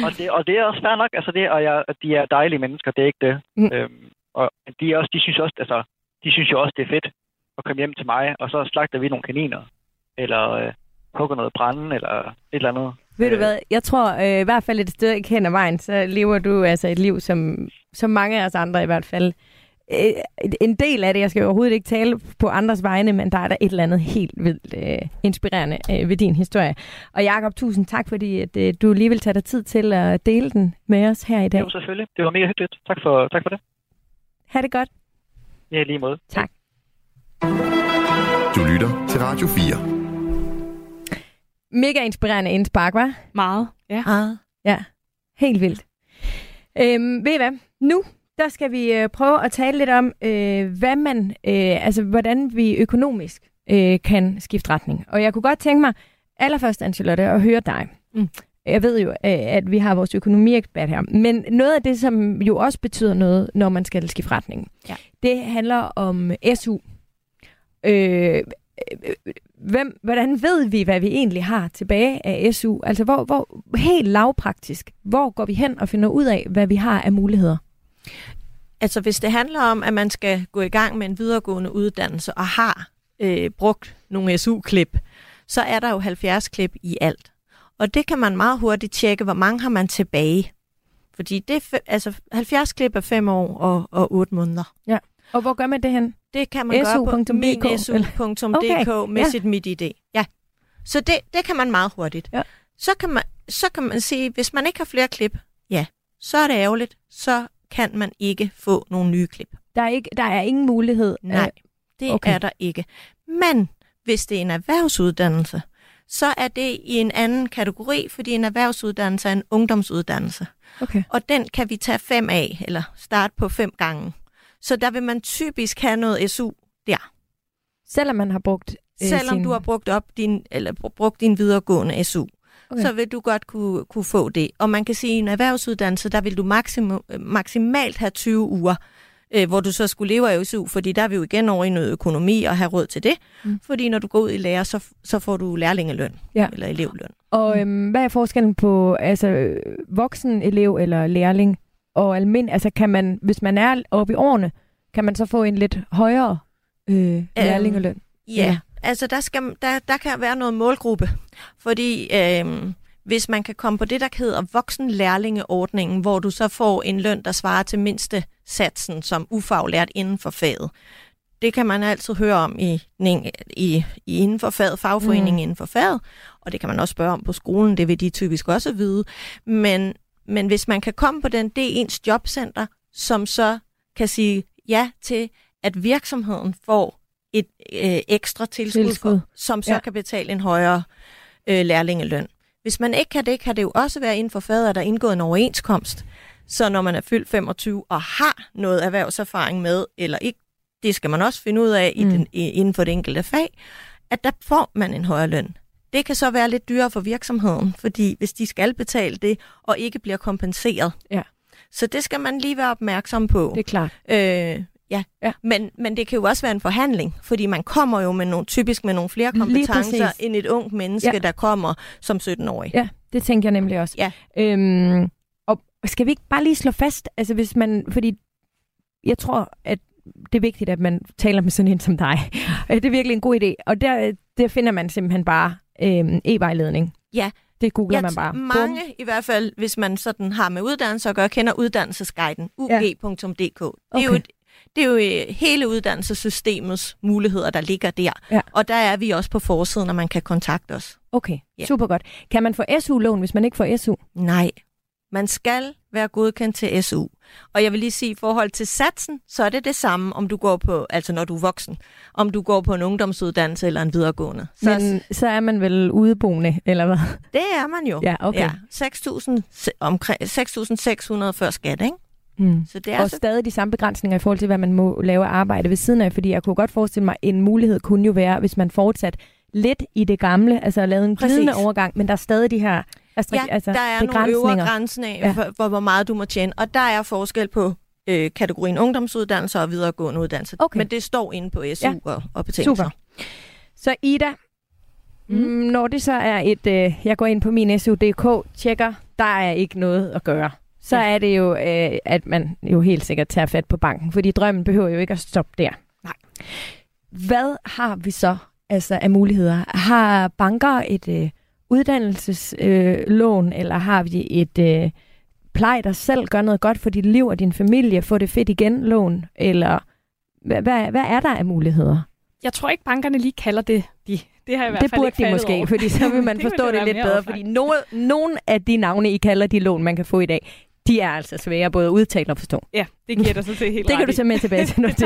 og, det, og det er også fair nok, altså det, og jeg, de er dejlige mennesker, det er ikke det. Mm. Mm. Øhm, og de, er også, de synes også, altså, de synes jo også, det er fedt at komme hjem til mig, og så slagter vi nogle kaniner, eller øh, hugger noget brænde, eller et eller andet. Ved du Øh, hvad, jeg tror øh, i hvert fald et sted ikke hen ad vejen, så lever du altså et liv, som, som mange af os andre i hvert fald. Øh, en del af det, jeg skal overhovedet ikke tale på andres vegne, men der er der et eller andet helt vildt øh, inspirerende øh, ved din historie. Og Jakob, tusind tak, fordi at, øh, du lige vil tage dig tid til at dele den med os her i dag. Jo, selvfølgelig. Det var mega hyggeligt. Tak for, tak for det. Ha' det godt. Ja, lige måde. Tak. Du lytter til Radio 4. Mega inspirerende indspark, var? Meget. Ja. Ah. Ja, helt vildt. Øhm, ved I hvad? Nu der skal vi øh, prøve at tale lidt om, øh, hvad man, øh, altså hvordan vi økonomisk øh, kan skifte retning. Og jeg kunne godt tænke mig allerførst, Angelotte, at høre dig. Mm. Jeg ved jo, øh, at vi har vores økonomiekspert her, men noget af det, som jo også betyder noget, når man skal skifte retning, Ja. det handler om SU. Øh, øh, hvem, hvordan ved vi, hvad vi egentlig har tilbage af SU? Altså, hvor, hvor, helt lavpraktisk, hvor går vi hen og finder ud af, hvad vi har af muligheder? Altså hvis det handler om, at man skal gå i gang med en videregående uddannelse og har øh, brugt nogle SU-klip, så er der jo 70 klip i alt. Og det kan man meget hurtigt tjekke, hvor mange har man tilbage. Fordi det altså 70 klip er 5 år og, og 8 måneder. Og hvor gør man det hen? Det kan man gøre på SU.dk, minsu.dk Okay, med ja. sit MitID. Ja. Så det, det kan man meget hurtigt. Ja. Så, kan man, så kan man sige, hvis man ikke har flere klip, ja, så er det ærgerligt. Så kan man ikke få nogle nye klip. Der er, ikke, der er ingen mulighed. Nej, det okay. er der ikke. Men hvis det er en erhvervsuddannelse, så er det i en anden kategori, fordi en erhvervsuddannelse er en ungdomsuddannelse. Okay. Og den kan vi tage fem af, eller starte på fem gange. Så der vil man typisk have noget SU der. Selvom man har brugt øh, Selvom sin... du har brugt op din eller br- brugt din videregående SU, Okay. så vil du godt kunne, kunne få det. Og man kan sige, at i en erhvervsuddannelse, der vil du maksimum, maksimalt have 20 uger, øh, hvor du så skulle leve af SU, fordi der er vi jo igen over i noget økonomi og have råd til det. Mm. Mm. Fordi når du går ud i lærer, så, så får du lærlingeløn Ja. eller elevløn. Og øhm, hvad er forskellen på altså, øh, voksen elev eller lærling og almindelig? Altså kan man, hvis man er oppe i årene, kan man så få en lidt højere øh, lærlingeløn? Ja, Ja. Altså der, skal, der, der kan være noget målgruppe, fordi øh, hvis man kan komme på det, der hedder voksenlærlingeordningen, hvor du så får en løn, der svarer til mindste satsen som ufaglært inden for faget. Det kan man altid høre om i, i, i inden for faget, fagforeningen mm. inden for faget, og det kan man også spørge om på skolen, det vil de typisk også vide. Men, men hvis man kan komme på den, det er ens jobcenter, som så kan sige ja til, at virksomheden får et øh, ekstra tilskud, Tilskud. For, som så Ja. ja. kan betale en højere øh, lærlingeløn. Hvis man ikke kan det, kan det jo også være inden for faget, at der er indgået en overenskomst. Så når man er fyldt 25 og har noget erhvervserfaring med, eller ikke, det skal man også finde ud af i Mm. den, i, inden for det enkelte fag, at der får man en højere løn. Det kan så være lidt dyrere for virksomheden, fordi hvis de skal betale det, og ikke bliver kompenseret. Ja. Så det skal man lige være opmærksom på. Det er klart. Øh, ja. Ja. ja. Men, men det kan jo også være en forhandling, fordi man kommer jo med nogle, typisk med nogle flere kompetencer end et ungt menneske, Ja. ja. der kommer som 17-årig. Ja, det tænker jeg nemlig også. Ja. Øhm, og skal vi ikke bare lige slå fast, altså hvis man, fordi jeg tror, at det er vigtigt, at man taler med sådan en som dig. Det er virkelig en god idé. Og der, der finder man simpelthen bare øhm, e-vejledning. Ja. Det googler Jeg man bare. Bum. Mange, i hvert fald, hvis man sådan har med uddannelse at gøre, kender uddannelsesguiden, ug.dk. Det, er jo Okay. et, det er jo øh, hele uddannelsessystemets muligheder, der ligger der. Ja. Og der er vi også på forsiden, og man kan kontakte os. Okay, Ja. super godt. Kan man få SU-lån, hvis man ikke får SU? Nej, Man skal være godkendt til SU. Og jeg vil lige sige, i forhold til satsen, så er det det samme, om du går på, altså når du er voksen, om du går på en ungdomsuddannelse eller en videregående. Så Men så er man vel udeboende, eller hvad? det er man jo. Ja, okay. Ja, 6.000 omkring 6.600 før skat, ikke? Mm. Så det er Og altså, stadig de samme begrænsninger i forhold til, hvad man må lave arbejde ved siden af, fordi jeg kunne godt forestille mig, en mulighed kunne jo være, hvis man fortsat lidt i det gamle, altså lavet en glidende overgang, men der er stadig de her ja, altså, der er nogle begrænsninger. øvre grænser af, Ja. for, for, hvor meget du må tjene. Og der er forskel på øh, kategorien ungdomsuddannelser og videregående uddannelser. Okay. Men det står inde på SU Ja. ja. og, og betingelser. Super. Så Ida, mm. når det så er et, øh, jeg går ind på min SU.dk, tjekker, der er ikke noget at gøre. Så Ja. er det jo, øh, at man jo helt sikkert tager fat på banken, fordi drømmen behøver jo ikke at stoppe der. Nej. Hvad har vi så altså, af muligheder? Har banker et øh, uddannelseslån, øh, eller har vi et øh, plej dig selv, gør noget godt for dit liv og din familie, få det fedt igen lån, eller hvad, hvad, hvad er der af muligheder? Jeg tror ikke, bankerne lige kalder det de. Det har jeg i hvert Det fald burde ikke de måske, over. fordi så vil man Det forstå det lidt bedre, fordi nogle, nogle af de navne, I kalder de lån, man kan få i dag, de er altså svære både at udtale og forstå. Ja, det giver dig så til helt Det kan du tage med tilbage til, når Det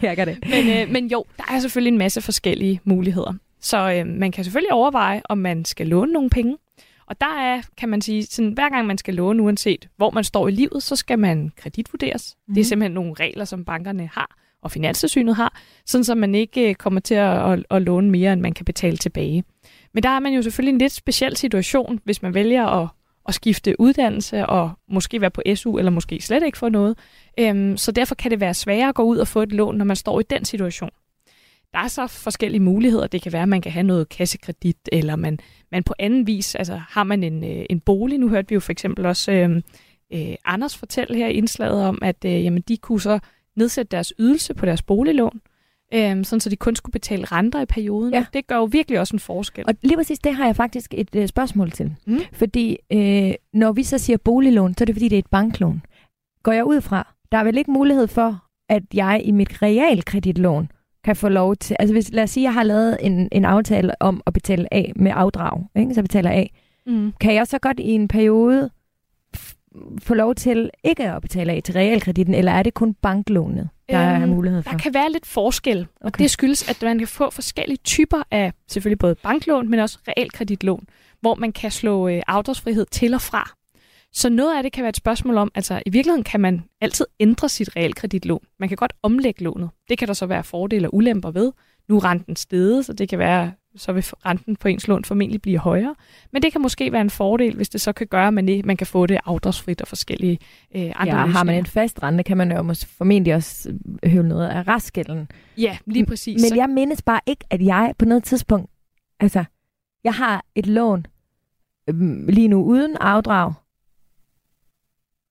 det gør det. Men, øh, men jo, der er selvfølgelig en masse forskellige muligheder. Så øh, man kan selvfølgelig overveje, om man skal låne nogle penge. Og der er, kan man sige, sådan, hver gang man skal låne, uanset hvor man står i livet, så skal man kreditvurderes. Mm. Det er simpelthen nogle regler, som bankerne har, og Finanstilsynet har, sådan så man ikke øh, kommer til at, at, at låne mere, end man kan betale tilbage. Men der er man jo selvfølgelig en lidt speciel situation, hvis man vælger at, at skifte uddannelse og måske være på SU, eller måske slet ikke få noget. Øhm, så derfor kan det være sværere at gå ud og få et lån, når man står i den situation. Der er så forskellige muligheder. Det kan være, at man kan have noget kassekredit, eller man, man på anden vis, altså har man en, øh, en bolig. Nu hørte vi jo for eksempel også øh, øh, Anders fortælle her i indslaget om, at øh, jamen, de kunne så nedsætte deres ydelse på deres boliglån, øh, sådan så de kun skulle betale renter i perioden. Ja. Det gør jo virkelig også en forskel. Og lige præcis det har jeg faktisk et øh, spørgsmål til. Mm. Fordi øh, når vi så siger boliglån, så er det fordi, det er et banklån. Går jeg ud fra, der er vel ikke mulighed for, at jeg i mit realkreditlån kan få lov til... Altså hvis, lad os sige, at jeg har lavet en, en aftale om at betale af med afdrag, ikke? så betaler af. Mm. Kan jeg så godt i en periode få lov til ikke at betale af til realkreditten, eller er det kun banklånet, der er Øhm, mulighed for? Der kan være lidt forskel, og Okay. det skyldes, at man kan få forskellige typer af selvfølgelig både banklån, men også realkreditlån, hvor man kan slå øh, afdragsfrihed til og fra. Så noget af det kan være et spørgsmål om, altså i virkeligheden kan man altid ændre sit realkreditlån. Man kan godt omlægge lånet. Det kan der så være fordele og ulemper ved. Nu er renten steget, så det kan være, så vil renten på ens lån formentlig blive højere. Men det kan måske være en fordel, hvis det så kan gøre, at man, ikke, man kan få det afdragsfrit og forskellige øh, andre ja, har man en fast rente, kan man jo måske formentlig også øh, høvle noget af restgælden. Ja, lige præcis. Men jeg mindes bare ikke, at jeg på noget tidspunkt, altså, jeg har et lån øhm, lige nu uden afdrag,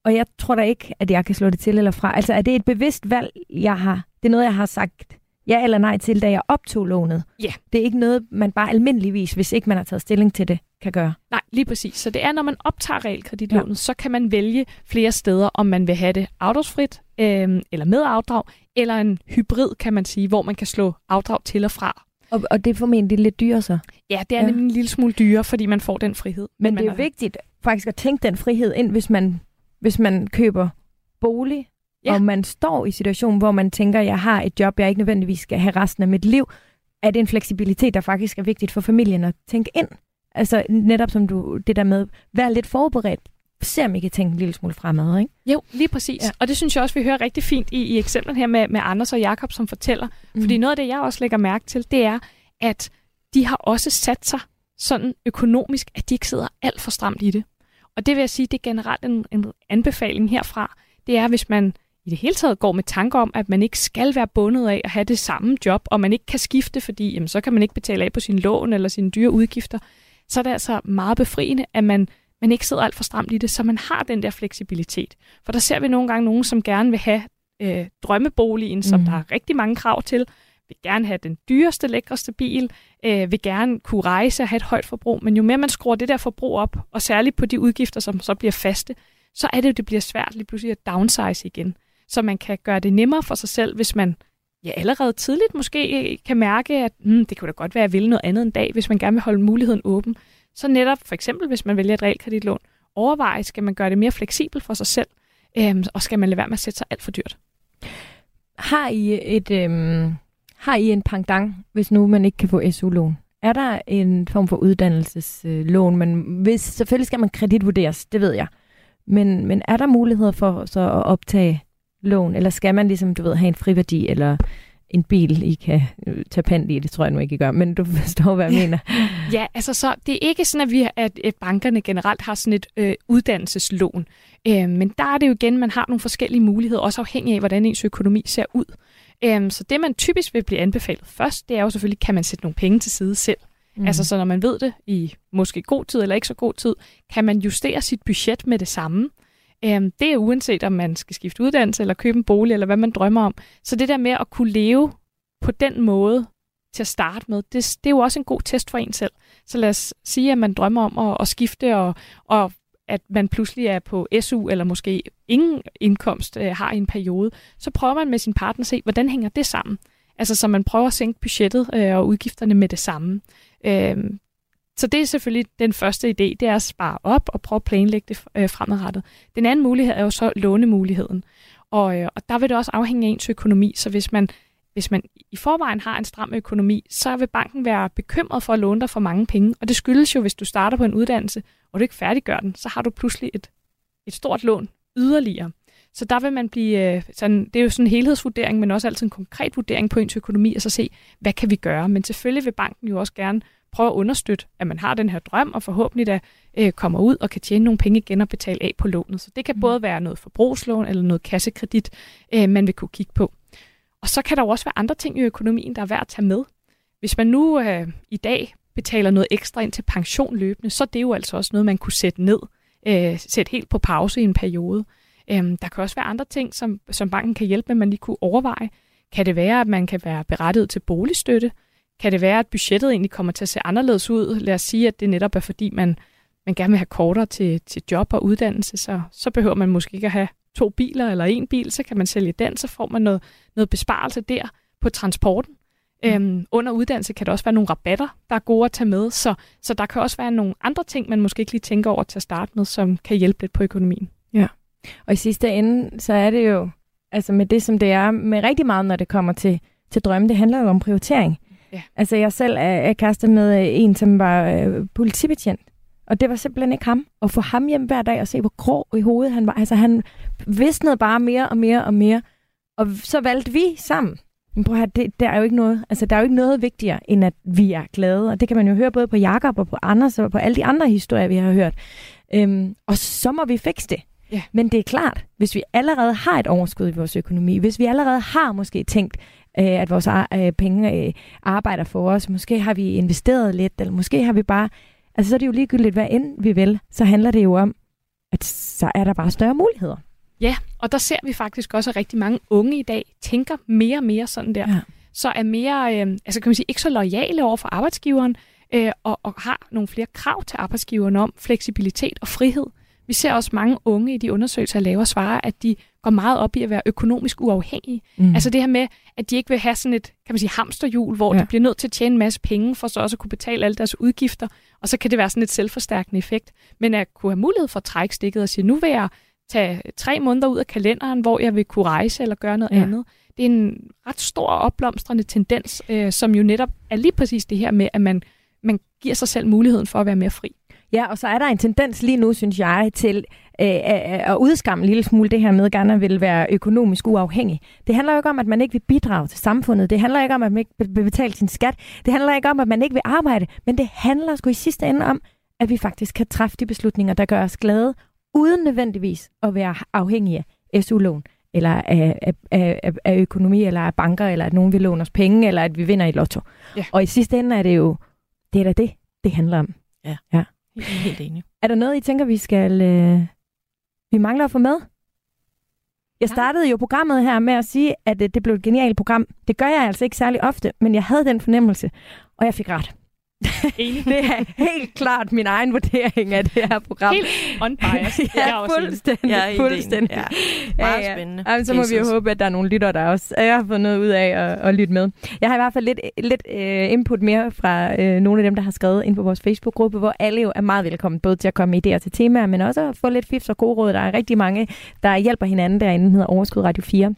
og jeg tror da ikke, at jeg kan slå det til eller fra. Altså, er det et bevidst valg, jeg har? Det er noget, jeg har sagt ja eller nej til, da jeg optog lånet. Ja. Det er ikke noget, man bare almindeligvis, hvis ikke man har taget stilling til det, kan gøre. Nej, lige præcis. Så det er, når man optager realkreditlånet, ja. så kan man vælge flere steder, om man vil have det afdragsfrit, øh, eller med afdrag, eller en hybrid, kan man sige, hvor man kan slå afdrag til og fra. Og, og det er formentlig lidt dyrere så. Ja, det er Ja. nemlig en lille smule dyrere, fordi man får den frihed. Men det er jo vigtigt faktisk at tænke den frihed ind, hvis man, hvis man køber bolig, ja. Og man står i situationen, hvor man tænker, jeg har et job, jeg ikke nødvendigvis skal have resten af mit liv. Er det en fleksibilitet, der faktisk er vigtigt for familien at tænke ind? Altså netop som du, det der med, vær lidt forberedt. Se om I kan tænke en lille smule fremad, ikke? Jo, lige præcis. Ja. Og det synes jeg også, vi hører rigtig fint i, i eksemplen her med, med Anders og Jakob, som fortæller. Mm. Fordi noget af det, jeg også lægger mærke til, det er, at de har også sat sig sådan økonomisk, at de ikke sidder alt for stramt i det. Og det vil jeg sige, det er generelt en, en anbefaling herfra. Det er, hvis man i det hele taget går med tanker om, at man ikke skal være bundet af at have det samme job, og man ikke kan skifte, fordi jamen, så kan man ikke betale af på sin lån eller sine dyre udgifter, så er det altså meget befriende, at man, man ikke sidder alt for stramt i det, så man har den der fleksibilitet. For der ser vi nogle gange nogen, som gerne vil have øh, drømmeboligen, som Mhm. der er rigtig mange krav til, vil gerne have den dyreste, lækreste bil, øh, vil gerne kunne rejse og have et højt forbrug, men jo mere man skruer det der forbrug op, og særligt på de udgifter, som så bliver faste, så er det jo, det bliver svært lige pludselig at downsize igen. Så man kan gøre det nemmere for sig selv, hvis man ja, allerede tidligt måske kan mærke, at hmm, det kunne da godt være, at jeg vil noget andet en dag, hvis man gerne vil holde muligheden åben. Så netop for eksempel, hvis man vælger et realkreditlån, overveje, skal man gøre det mere fleksibelt for sig selv, øhm, og skal man lade være med at sætte sig alt for dyrt. Har I et øhm, har I en pangdang, hvis nu man ikke kan få SU-lån? Er der en form for uddannelseslån? Men hvis, selvfølgelig skal man kreditvurderes, det ved jeg. Men, men er der muligheder for så at optage lån, eller skal man ligesom, du ved, have en friværdi, eller en bil, I kan øh, tage pant i, det tror jeg nu ikke, I gør, men du forstår, hvad jeg mener. Ja, altså så det er ikke sådan, at, vi, at, bankerne generelt har sådan et øh, uddannelseslån. Øh, men der er det jo igen, man har nogle forskellige muligheder, også afhængig af, hvordan ens økonomi ser ud. Øh, så det, man typisk vil blive anbefalet først, det er jo selvfølgelig, kan man sætte nogle penge til side selv. Mm. Altså så når man ved det i måske god tid eller ikke så god tid, kan man justere sit budget med det samme. Øhm, det er uanset om man skal skifte uddannelse eller købe en bolig eller hvad man drømmer om. Så det der med at kunne leve på den måde til at starte med, det, det er jo også en god test for en selv. Så lad os sige, at man drømmer om at, at skifte, og, og at man pludselig er på SU, eller måske ingen indkomst øh, har i en periode. Så prøver man med sin partner at se, hvordan hænger det sammen. Altså så man prøver at sænke budgettet øh, og udgifterne med det samme. Øh, så det er selvfølgelig den første idé, det er at spare op og prøve at planlægge det øh, fremadrettet. Den anden mulighed er jo så lånemuligheden. Og, øh, og der vil det også afhænge af ens økonomi, så hvis man, hvis man i forvejen har en stram økonomi, så vil banken være bekymret for at låne dig for mange penge. Og det skyldes jo, hvis du starter på en uddannelse, og du ikke færdiggør den, så har du pludselig et, et stort lån yderligere. Så der vil man blive, øh, sådan, det er jo sådan en helhedsvurdering, men også altid en konkret vurdering på ens økonomi, og så se, hvad kan vi gøre? Men selvfølgelig vil banken jo også gerne prøve at understøtte, at man har den her drøm, og forhåbentlig da øh, kommer ud og kan tjene nogle penge igen og betale af på lånet. Så det kan mm. både være noget forbrugslån eller noget kassekredit, øh, man vil kunne kigge på. Og så kan der jo også være andre ting i økonomien, der er værd at tage med. Hvis man nu øh, i dag betaler noget ekstra ind til pension løbende, så det er jo altså også noget, man kunne sætte ned, øh, sætte helt på pause i en periode. Øhm, der kan også være andre ting, som, som banken kan hjælpe med, man lige kunne overveje. Kan det være, at man kan være berettiget til boligstøtte? Kan det være, at budgettet egentlig kommer til at se anderledes ud? Lad os sige, at det netop er, fordi man, man gerne vil have kortere til, til job og uddannelse, så, så behøver man måske ikke at have to biler eller en bil, så kan man sælge den, så får man noget, noget besparelse der på transporten. Mm. Øhm, under uddannelse kan der også være nogle rabatter, der er gode at tage med, så, så der kan også være nogle andre ting, man måske ikke lige tænker over til at starte med, som kan hjælpe lidt på økonomien. Ja, og i sidste ende, så er det jo, altså med det som det er, med rigtig meget, når det kommer til, til drømme, det handler jo om prioritering. Ja. Altså jeg selv er, er kæreste med øh, en, som var øh, politibetjent. Og det var simpelthen ikke ham. At få ham hjem hver dag og se, hvor grå i hovedet han var. Altså han visnede bare mere og mere og mere. Og så valgte vi sammen. Men prøv at det, der er jo ikke noget, altså der er jo ikke noget vigtigere, end at vi er glade. Og det kan man jo høre både på Jakob og på Anders og på alle de andre historier, vi har hørt. Øhm, og så må vi fikse det. Ja. Men det er klart, hvis vi allerede har et overskud i vores økonomi, hvis vi allerede har måske tænkt, øh, at vores øh, penge øh, arbejder for os, måske har vi investeret lidt, eller måske har vi bare... Altså så er det jo ligegyldigt, hvad end vi vil, så handler det jo om, at så er der bare større muligheder. Ja, og der ser vi faktisk også, at rigtig mange unge i dag tænker mere og mere sådan der. Ja. Så er mere, øh, altså kan man sige, ikke så lojale over for arbejdsgiveren, øh, og, og har nogle flere krav til arbejdsgiveren om fleksibilitet og frihed. Vi ser også mange unge i de undersøgelser, der laver svare, at de går meget op i at være økonomisk uafhængige. Mm. Altså det her med, at de ikke vil have sådan et, kan man sige, hamsterhjul, hvor ja. de bliver nødt til at tjene en masse penge, for så også at kunne betale alle deres udgifter, og så kan det være sådan et selvforstærkende effekt. Men at kunne have mulighed for at trække stikket og sige, nu vil jeg tage tre måneder ud af kalenderen, hvor jeg vil kunne rejse eller gøre noget ja. andet. Det er en ret stor opblomstrende tendens, øh, som jo netop er lige præcis det her med, at man, man giver sig selv muligheden for at være mere fri. Ja, og så er der en tendens lige nu, synes jeg, til øh, at udskamme en lille smule det her med, at gerne vil være økonomisk uafhængig. Det handler jo ikke om, at man ikke vil bidrage til samfundet. Det handler ikke om, at man ikke vil betale sin skat. Det handler ikke om, at man ikke vil arbejde. Men det handler sgu i sidste ende om, at vi faktisk kan træffe de beslutninger, der gør os glade, uden nødvendigvis at være afhængige af SU-lån, eller af, af, af, af økonomi, eller af banker, eller at nogen vil låne os penge, eller at vi vinder i lotto. Ja. Og i sidste ende er det jo, det er da det, det handler om. Ja. ja. Helt enig. Er der noget, I tænker, vi skal... Øh, vi mangler at få med? Jeg startede jo programmet her med at sige, at øh, det blev et genialt program. Det gør jeg altså ikke særlig ofte, men jeg havde den fornemmelse, og jeg fik ret. Enig. Det er helt klart min egen vurdering af det her program. Helt unbiased. er ja, fuldstændig. Er enig. fuldstændig. Ja. Meget spændende. Jamen, så må vi jo håbe, at der er nogle lytter, der også jeg har fået noget ud af at, at lytte med. Jeg har i hvert fald lidt, lidt uh, input mere fra uh, nogle af dem, der har skrevet ind på vores Facebook-gruppe, hvor alle jo er meget velkommen, både til at komme med idéer til temaer, men også at få lidt fifs og gode råd. Der er rigtig mange, der hjælper hinanden derinde, hedder Overskud Radio 4.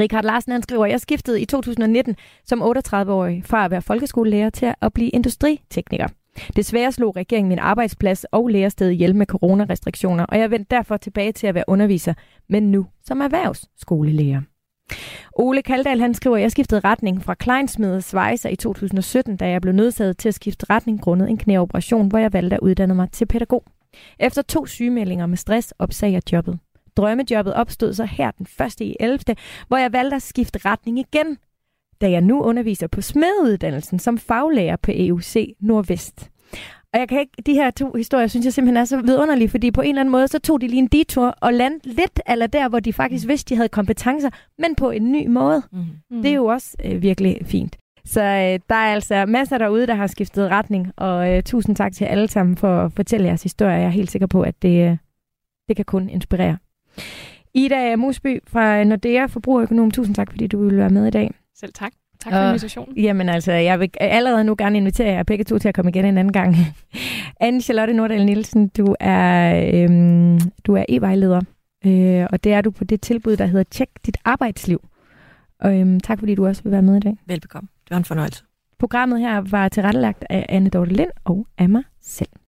Richard Larsen han skriver, jeg skiftede i 2019 som 38-årig fra at være folkeskolelærer til at blive industritekniker. Desværre slog regeringen min arbejdsplads og lærersted ihjel med coronarestriktioner, og jeg vendte derfor tilbage til at være underviser, men nu som erhvervsskolelærer. Ole Kaldal han skriver, at jeg skiftede retning fra Kleinsmede svejser i 2017, da jeg blev nødsaget til at skifte retning grundet en knæoperation, hvor jeg valgte at uddanne mig til pædagog. Efter to sygemeldinger med stress opsagde jeg jobbet. Drømmejobbet opstod så her den 1. i 11., hvor jeg valgte at skifte retning igen, da jeg nu underviser på smedeuddannelsen som faglærer på EUC Nordvest. Og jeg kan ikke, de her to historier, synes jeg simpelthen er så vidunderlige, fordi på en eller anden måde, så tog de lige en detur og landede lidt eller der, hvor de faktisk vidste, de havde kompetencer, men på en ny måde. Mm. Mm. Det er jo også øh, virkelig fint. Så øh, der er altså masser derude, der har skiftet retning, og øh, tusind tak til alle sammen for at fortælle jeres historie. Jeg er helt sikker på, at det, øh, det kan kun inspirere. Ida Musby fra Nordea Forbrugerøkonom, tusind tak, fordi du ville være med i dag. Selv tak. Tak for Og- invitationen. Jamen altså, jeg vil allerede nu gerne invitere jer begge to til at komme igen en anden gang. anne Charlotte Nordahl Nielsen, du er, øhm, du er e-vejleder, øh, og det er du på det tilbud, der hedder Tjek dit arbejdsliv. Og øhm, tak fordi du også vil være med i dag. Velbekomme. Det var en fornøjelse. Programmet her var tilrettelagt af Anne Dorte Lind og af mig selv.